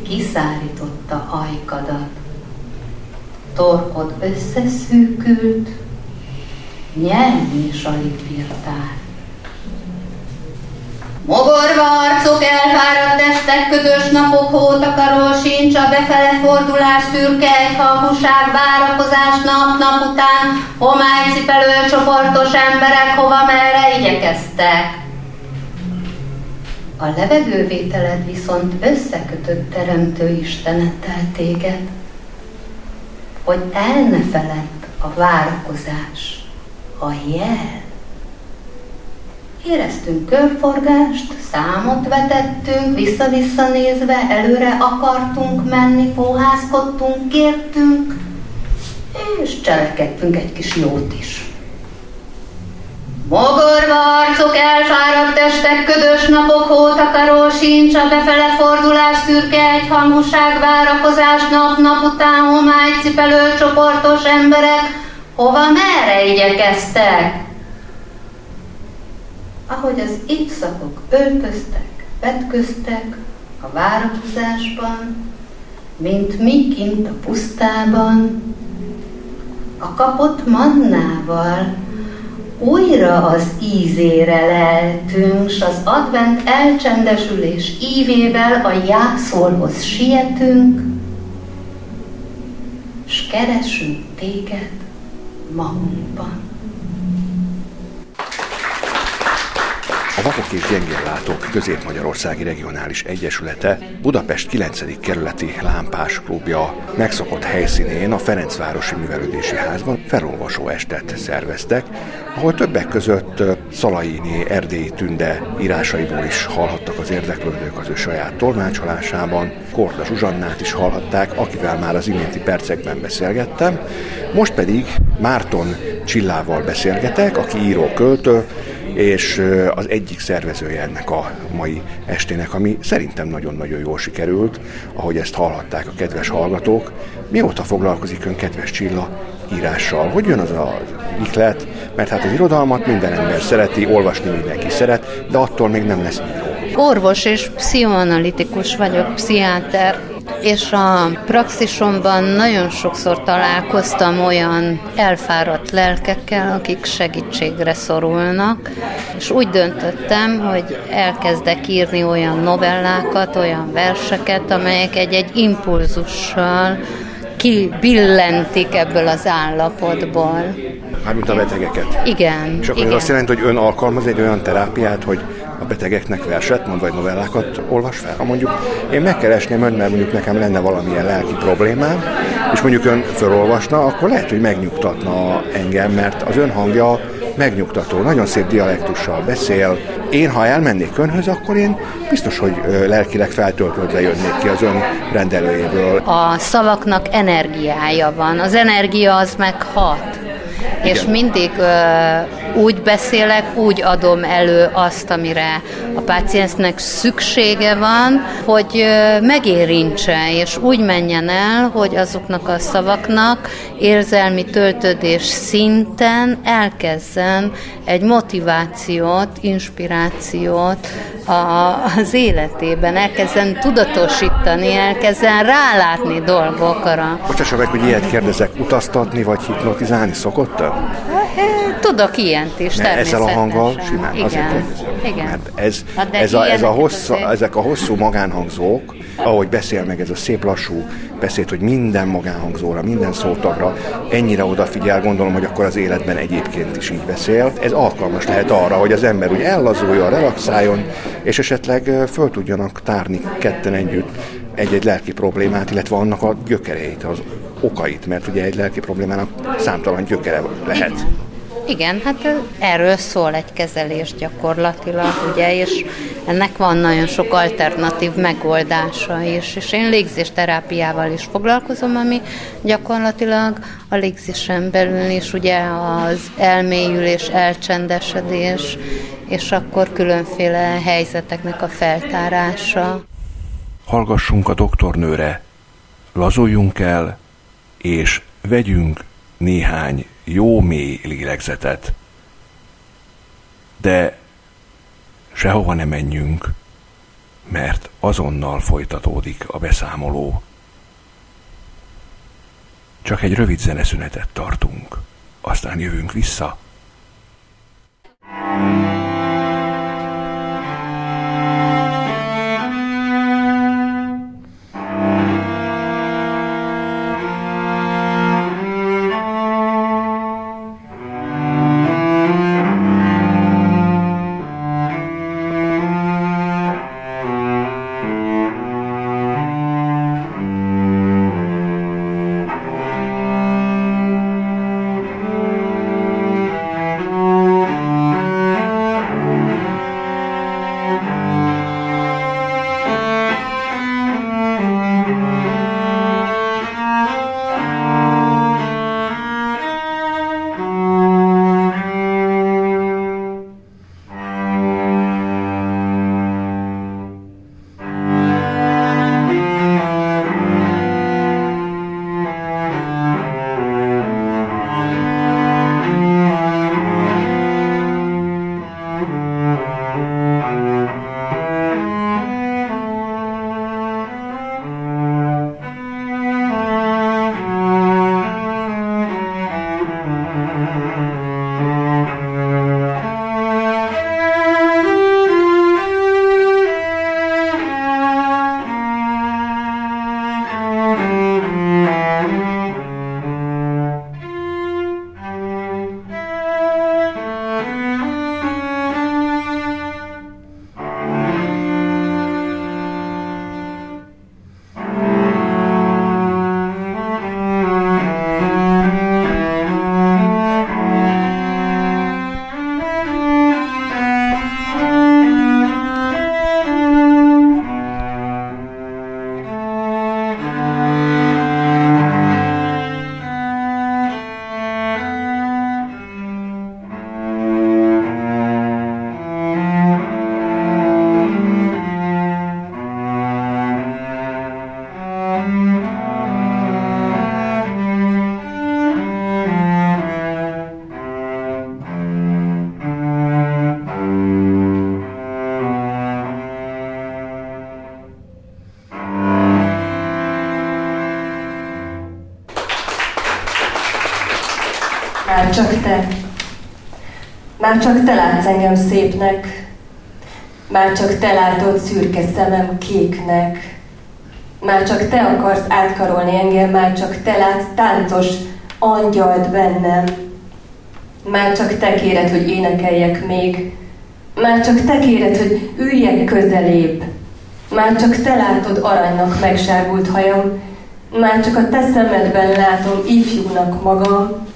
S11: kiszárította ajkadat. Torkod összeszűkült, nyelni is alig bírtál. Mogorva arcok, elfáradt testek, ködös napok, hótakaró sincs, a befele fordulás, szürke egyhalmúság, várakozás nap-nap után, homálycipelő csoportos emberek, hova merre igyekeztek. A levegővételed viszont összekötött teremtő Istenettel téged, hogy el ne feledd a várakozás, a jel, Éreztünk körforgást, számot vetettünk, vissza-vissza nézve, előre akartunk menni, póházkodtunk, kértünk, és cselekedtünk egy kis jót is. Mogorva arcok, elfáradt testek, ködös napok, hótakaró sincs, a befele fordulás, szürke egyhangúság, várakozás, nap-nap után homálycipelő csoportos emberek, hova, merre igyekeztek? Ahogy az évszakok öltöztek, vetköztek a várakozásban, mint mi kint a pusztában, a kapott mannával újra az ízére leltünk, s az advent elcsendesülés ívével a jászolhoz sietünk, s keresünk téged magunkban.
S2: Vakok és Gyengéllátók Közép-Magyarországi Regionális Egyesülete Budapest 9. kerületi lámpás klubja megszokott helyszínén a Ferencvárosi Művelődési Házban felolvasó estet szerveztek, ahol többek között Szalaini Erdélyi Tünde írásaiból is hallhattak az érdeklődők az ő saját tolmácsolásában, Korda Zsuzsannát is hallhatták, akivel már az iménti percekben beszélgettem, most pedig Márton Csillával beszélgetek, aki író-költő, és az egyik szervezője ennek a mai estének, ami szerintem nagyon-nagyon jól sikerült, ahogy ezt hallhatták a kedves hallgatók. Mióta foglalkozik ön, kedves Csilla, írással? Hogy jön az a iklet? Mert hát az irodalmat minden ember szereti, olvasni mindenki szeret, de attól még nem lesz író.
S11: Orvos és pszichoanalitikus vagyok, pszichiáter, és a praxisomban nagyon sokszor találkoztam olyan elfáradt lelkekkel, akik segítségre szorulnak, és úgy döntöttem, hogy elkezdek írni olyan novellákat, olyan verseket, amelyek egy-egy impulzussal kibillentik ebből az állapotból.
S2: Mármint a betegeket.
S11: Igen.
S2: És akkor
S11: igen.
S2: ez azt jelenti, hogy ön alkalmaz egy olyan terápiát, hogy a betegeknek verset mond, vagy novellákat olvas fel. Ha mondjuk én megkeresném ön, mert mondjuk nekem lenne valamilyen lelki problémám, és mondjuk ön felolvasna, akkor lehet, hogy megnyugtatna engem, mert az ön hangja megnyugtató, nagyon szép dialektussal beszél. Én, ha elmennék önhöz, akkor én biztos, hogy lelkileg feltöltődve jönnék ki az ön rendelőjéből.
S11: A szavaknak energiája van, az energia az meg hat. És mindig uh, úgy beszélek, úgy adom elő azt, amire a páciensnek szüksége van, hogy megérintse, és úgy menjen el, hogy azoknak a szavaknak érzelmi töltődés szinten elkezzen egy motivációt, inspirációt a, az életében, elkezden tudatosítani, elkezden rálátni dolgokra.
S2: Bocsássa meg, hogy ilyet kérdezek, utaztatni vagy hipnotizálni szokott -e?
S11: Tudok ilyent is,
S2: Mert ezzel a hanggal simán
S11: Igen.
S2: azért kérdezem.
S11: Igen.
S2: Mert ez,
S11: Hát
S2: ez, a, ez a
S11: azért-
S2: ezek a hosszú magánhangzók, ahogy beszél meg ez a szép lassú beszéd, hogy minden magánhangzóra, minden szótagra ennyire odafigyel, gondolom, hogy akkor az életben egyébként is így beszél. Ez alkalmas lehet arra, hogy az ember úgy ellazuljon, relaxáljon, és esetleg föl tudjanak tárni ketten együtt egy-egy lelki problémát, illetve annak a gyökereit, az okait, mert ugye egy lelki problémának számtalan gyökere lehet.
S11: Igen, hát ö, erről szól egy kezelés gyakorlatilag, ugye, és ennek van nagyon sok alternatív megoldása is, és én légzésterápiával is foglalkozom, ami gyakorlatilag a légzésen belül is ugye az elmélyülés, elcsendesedés, és akkor különféle helyzeteknek a feltárása.
S2: hallgassunk a doktornőre, lazuljunk el, és vegyünk néhány jó mély lélegzetet. De sehova ne menjünk, mert azonnal folytatódik a beszámoló. Csak egy rövid zeneszünetet tartunk, aztán jövünk vissza.
S12: Thank
S13: csak te. Már csak te látsz engem szépnek. Már csak te látod szürke szemem kéknek. Már csak te akarsz átkarolni engem, már csak te látsz táncos angyalt bennem. Már csak te kéred, hogy énekeljek még. Már csak te kéred, hogy üljek közelébb. Már csak te látod aranynak megsárgult hajam. Már csak a te szemedben látom ifjúnak magam.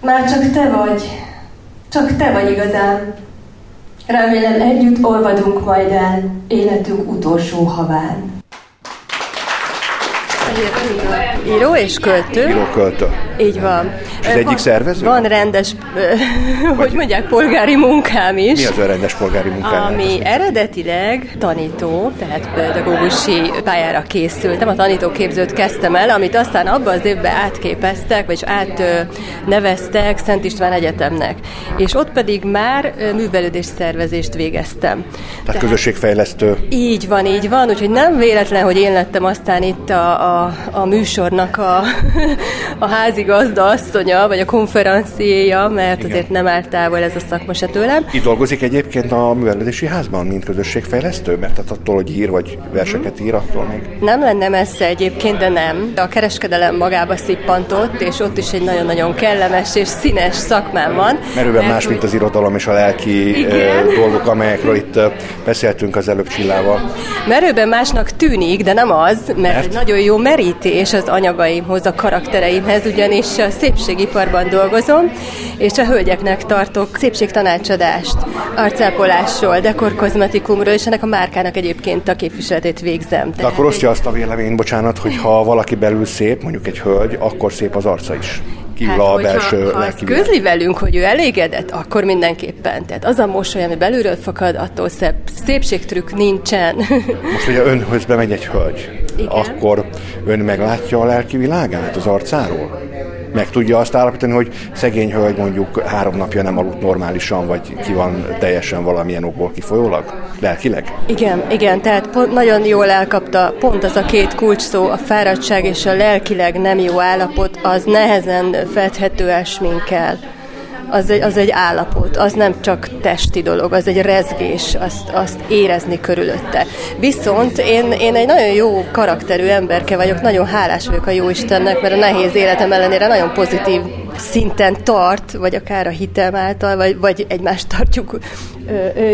S13: Már csak te vagy, csak te vagy igazán. Remélem együtt olvadunk majd el életünk utolsó haván.
S14: Író és költő.
S2: Író költő.
S14: Így van.
S2: És az egyik szervező?
S14: Van rendes, hogy mondják, polgári munkám is.
S2: Mi az a rendes polgári munkám?
S14: Ami eredetileg tanító, tehát pedagógusi pályára készültem, a tanítóképzőt kezdtem el, amit aztán abban az évben átképeztek, vagy átneveztek Szent István Egyetemnek. És ott pedig már művelődés szervezést végeztem.
S2: Tehát, tehát közösségfejlesztő.
S14: Így van, így van, úgyhogy nem véletlen, hogy én lettem aztán itt a, a, a műsornak a, a házig gazda asszonya, vagy a konferenciéja, mert Igen. azért nem áll távol ez a szakma se tőlem.
S2: Itt dolgozik egyébként a művelődési házban, mint közösségfejlesztő, mert tehát attól, hogy ír, vagy verseket ír, attól még.
S14: Nem lenne messze egyébként, de nem. A kereskedelem magába szippantott, és ott is egy nagyon-nagyon kellemes és színes szakmám van.
S2: Merőben más, mint az irodalom és a lelki Igen. dolgok, amelyekről itt beszéltünk az előbb Csillával.
S14: Merőben másnak tűnik, de nem az, mert, mert? egy nagyon jó merítés az anyagaimhoz, a karaktereimhez, ugyanis is a szépségiparban dolgozom, és a hölgyeknek tartok szépségtanácsadást, arcápolásról, dekorkozmetikumról, és ennek a márkának egyébként a képviseletét végzem.
S2: De akkor osztja azt a véleményt, bocsánat, hogy ha valaki belül szép, mondjuk egy hölgy, akkor szép az arca is kívül hát, a belső
S14: ha, ha közli velünk, hogy ő elégedett, akkor mindenképpen. Tehát az a mosoly, ami belülről fakad, attól szép, szépségtrükk nincsen.
S2: Most, hogyha önhöz bemegy egy hölgy, Igen. akkor ön meglátja a lelki világát az arcáról? Meg tudja azt állapítani, hogy szegény hölgy mondjuk három napja nem aludt normálisan, vagy ki van teljesen valamilyen okból kifolyólag? Lelkileg?
S14: Igen, igen, tehát pont, nagyon jól elkapta pont az a két kulcs szó, a fáradtság és a lelkileg nem jó állapot, az nehezen fedhető el sminkkel az egy, az egy állapot, az nem csak testi dolog, az egy rezgés, azt, azt érezni körülötte. Viszont én, én egy nagyon jó karakterű emberke vagyok, nagyon hálás vagyok a Jóistennek, mert a nehéz életem ellenére nagyon pozitív szinten tart, vagy akár a hitem által, vagy, vagy egymást tartjuk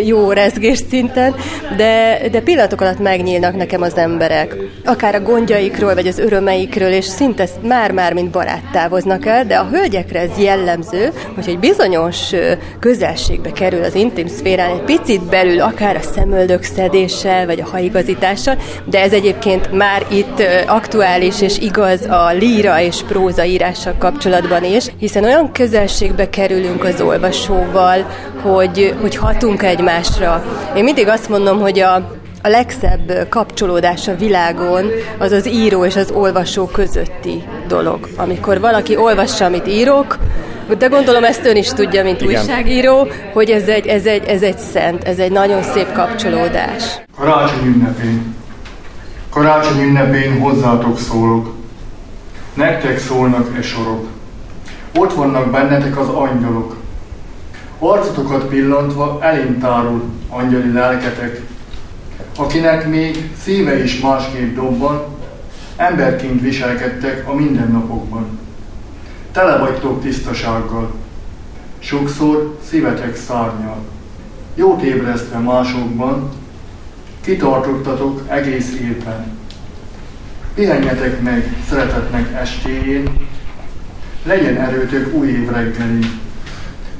S14: jó rezgés szinten, de, de pillanatok alatt megnyílnak nekem az emberek. Akár a gondjaikról, vagy az örömeikről, és szinte már-már mint barát távoznak el, de a hölgyekre ez jellemző, hogy egy bizonyos közelségbe kerül az intim szférán, egy picit belül, akár a szemöldök szedéssel, vagy a haigazítással, de ez egyébként már itt aktuális és igaz a líra és próza írással kapcsolatban is, hiszen olyan közelségbe kerülünk az olvasóval, hogy, hogy hatunk egymásra. Én mindig azt mondom, hogy a, a legszebb kapcsolódás a világon az az író és az olvasó közötti dolog. Amikor valaki olvassa, amit írok, de gondolom ezt ön is tudja, mint Igen. újságíró, hogy ez egy, ez, egy, ez egy szent, ez egy nagyon szép kapcsolódás.
S15: Karácsony ünnepén. Karácsony ünnepén hozzátok szólok. Nektek szólnak e sorok. Ott vannak bennetek az angyalok. Arcotokat pillantva tárul angyali lelketek, akinek még szíve is másképp dobban, emberként viselkedtek a mindennapokban. Tele vagytok tisztasággal, sokszor szívetek szárnyal. Jót ébresztve másokban, kitartottatok egész évben. Pihenjetek meg szeretetnek estéjén, legyen erőtök új év reggeli.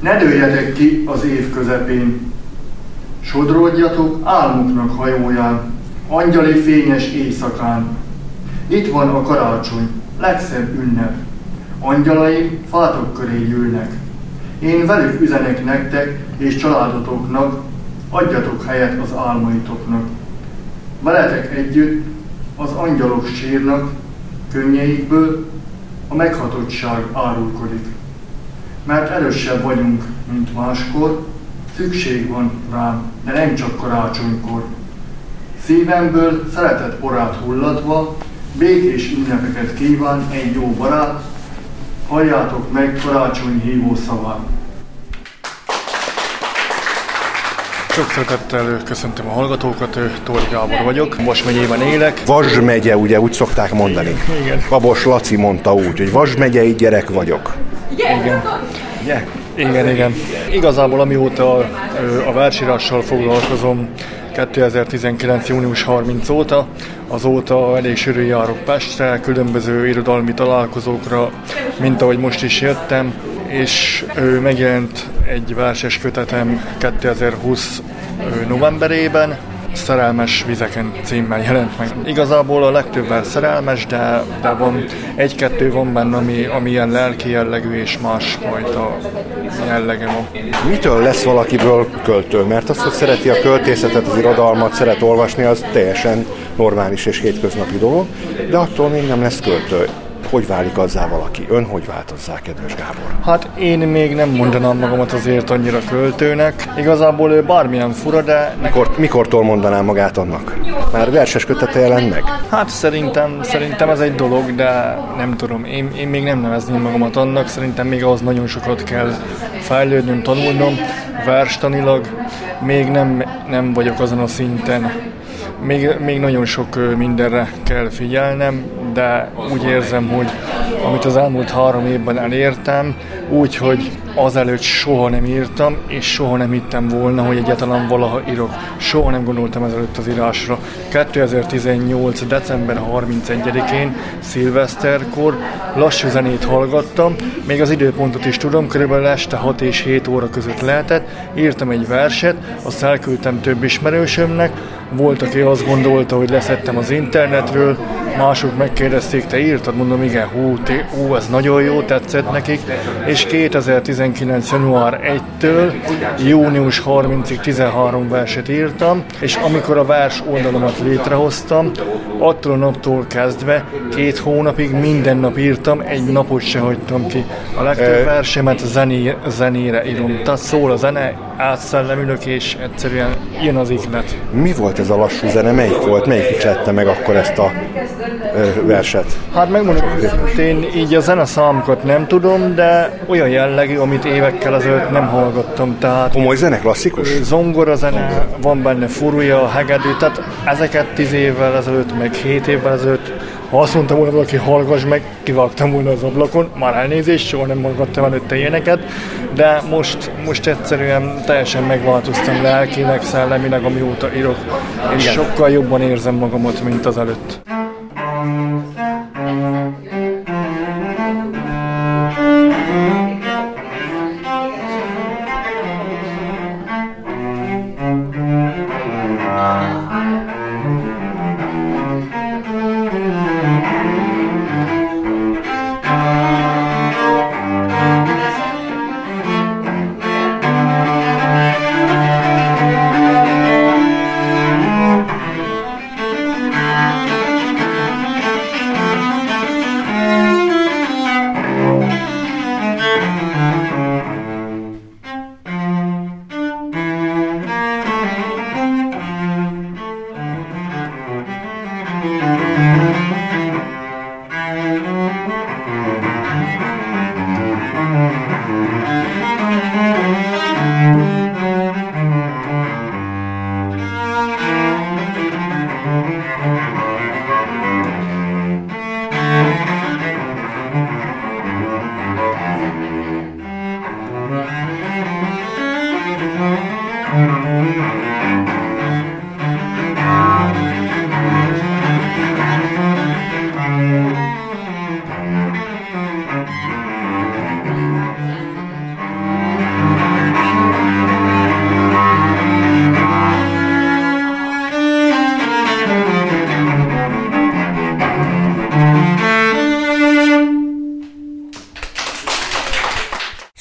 S15: Ne dőljetek ki az év közepén. Sodródjatok álmuknak hajóján, angyali fényes éjszakán. Itt van a karácsony, legszebb ünnep. Angyalai fátok köré gyűlnek. Én velük üzenek nektek és családotoknak, adjatok helyet az álmaitoknak. Veletek együtt az angyalok sírnak, könnyeikből a meghatottság árulkodik. Mert erősebb vagyunk, mint máskor, szükség van rám, de nem csak karácsonykor. Szívemből szeretet porát hullatva, békés ünnepeket kíván egy jó barát, halljátok meg karácsony hívó szavát. Sok szeretettel köszöntöm a hallgatókat, Tóri Gábor vagyok, Vas megyében élek.
S2: Vas megye, ugye úgy szokták mondani.
S15: Igen.
S2: Babos Laci mondta úgy, hogy Vas megyei gyerek vagyok.
S15: Igen.
S2: Ugye?
S15: Igen, igen. Igazából amióta a versírással foglalkozom, 2019. június 30 óta, azóta elég sűrű járok Pestre, különböző irodalmi találkozókra, mint ahogy most is jöttem, és ő megjelent egy verses kötetem 2020 novemberében, Szerelmes vizeken címmel jelent meg. Igazából a legtöbben szerelmes, de, de van egy-kettő van benne, ami, ami ilyen lelki jellegű és másfajta jellege van.
S2: Mitől lesz valakiből költő? Mert az, hogy szereti a költészetet, az irodalmat, szeret olvasni, az teljesen normális és hétköznapi dolog, de attól még nem lesz költő hogy válik azzá valaki? Ön hogy változzá, kedves Gábor?
S15: Hát én még nem mondanám magamat azért annyira költőnek. Igazából ő bármilyen fura, de...
S2: Mikor, mikortól mondanám magát annak? Már verses kötete jelent meg?
S15: Hát szerintem, szerintem ez egy dolog, de nem tudom. Én, én még nem nevezném magamat annak. Szerintem még ahhoz nagyon sokat kell fejlődnöm, tanulnom, verstanilag. Még nem, nem vagyok azon a szinten, még, még nagyon sok mindenre kell figyelnem, de úgy érzem, hogy amit az elmúlt három évben elértem, úgy, hogy azelőtt soha nem írtam, és soha nem hittem volna, hogy egyáltalán valaha írok. Soha nem gondoltam ezelőtt az írásra. 2018. december 31-én, szilveszterkor lassú zenét hallgattam, még az időpontot is tudom, körülbelül este 6 és 7 óra között lehetett, írtam egy verset, azt elküldtem több ismerősömnek, volt, aki azt gondolta, hogy leszettem az internetről, mások megkérdezték, te írtad? Mondom, igen, hú, té, hú, ez nagyon jó, tetszett nekik. És 2019. január 1-től június 30-ig 13 verset írtam, és amikor a vers oldalomat létrehoztam, attól a naptól kezdve két hónapig minden nap írtam, egy napot se hagytam ki. A legtöbb versemet zené, zenére írom. Tehát szól a zene, átszellemülök, és egyszerűen jön az iklet.
S2: Mi volt ez a lassú zene? Melyik volt? Melyik iklette meg akkor ezt a verset?
S15: Hát megmondom, én így a zeneszámokat nem tudom, de olyan jellegű, amit évekkel ezelőtt nem hallgattam. Tehát
S2: Komoly zene, klasszikus?
S15: Zongora zene, van benne furúja, hegedű, tehát ezeket tíz évvel ezelőtt, meg hét évvel ezelőtt ha azt mondtam volna valaki, hallgass meg, kivágtam volna az ablakon, már elnézést, soha nem hallgattam előtte ilyeneket, de most, most egyszerűen teljesen megváltoztam lelkileg, szellemileg, amióta írok, és Igen. sokkal jobban érzem magamat, mint az előtt.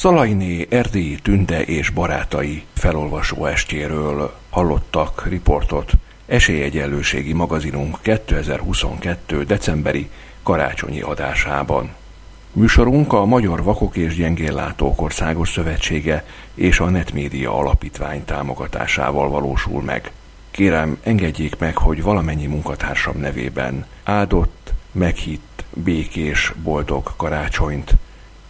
S2: Szalainé erdélyi tünde és barátai felolvasó estjéről hallottak riportot Esélyegyenlőségi magazinunk 2022. decemberi karácsonyi adásában. Műsorunk a Magyar Vakok és Gyengéllátók Országos Szövetsége és a Netmédia Alapítvány támogatásával valósul meg. Kérem, engedjék meg, hogy valamennyi munkatársam nevében áldott, meghitt, békés, boldog karácsonyt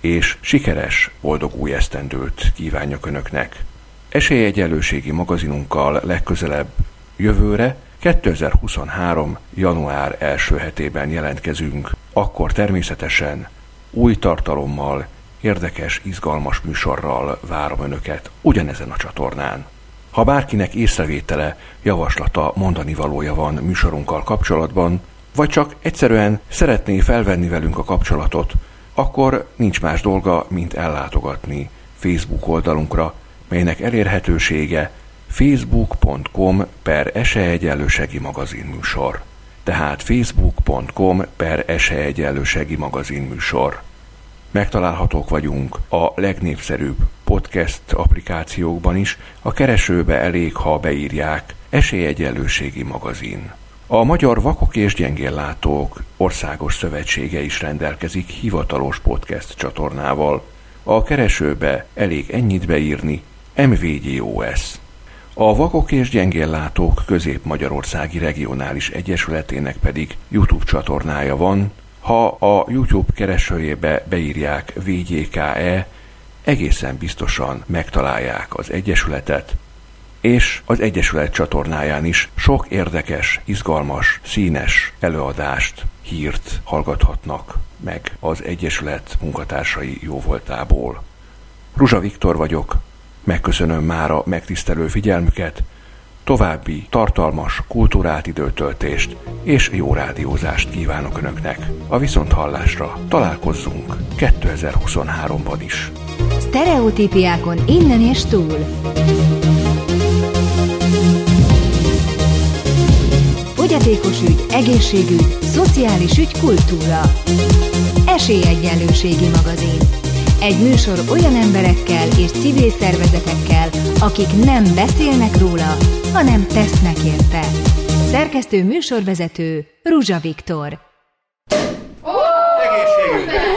S2: és sikeres, boldog új esztendőt kívánjak Önöknek. Esélyegyenlőségi magazinunkkal legközelebb jövőre 2023. január első hetében jelentkezünk, akkor természetesen új tartalommal, érdekes, izgalmas műsorral várom Önöket ugyanezen a csatornán. Ha bárkinek észrevétele, javaslata, mondani valója van műsorunkkal kapcsolatban, vagy csak egyszerűen szeretné felvenni velünk a kapcsolatot, akkor nincs más dolga, mint ellátogatni Facebook oldalunkra, melynek elérhetősége facebook.com per eseegyenlősegi magazin műsor. Tehát facebook.com per eseegyenlősegi magazin műsor. Megtalálhatók vagyunk a legnépszerűbb podcast applikációkban is, a keresőbe elég, ha beírják Esélyegyenlőségi magazin. A Magyar Vakok és Gyengéllátók Országos Szövetsége is rendelkezik hivatalos podcast csatornával. A keresőbe elég ennyit beírni, MVGOS. A Vakok és Gyengéllátók Közép-Magyarországi Regionális Egyesületének pedig YouTube csatornája van. Ha a YouTube keresőjébe beírják VGKE, egészen biztosan megtalálják az Egyesületet, és az Egyesület csatornáján is sok érdekes, izgalmas, színes előadást, hírt hallgathatnak meg az Egyesület munkatársai jóvoltából. Ruzsa Viktor vagyok, megköszönöm már a megtisztelő figyelmüket, további tartalmas kultúrát időtöltést és jó rádiózást kívánok Önöknek. A viszonthallásra találkozzunk 2023-ban is.
S1: Sztereotípiákon innen és túl. Fogyatékos ügy, egészségügy, szociális ügy, kultúra. Esélyegyenlőségi magazin. Egy műsor olyan emberekkel és civil szervezetekkel, akik nem beszélnek róla, hanem tesznek érte. Szerkesztő műsorvezető Ruzsa Viktor.
S2: Egészségügy!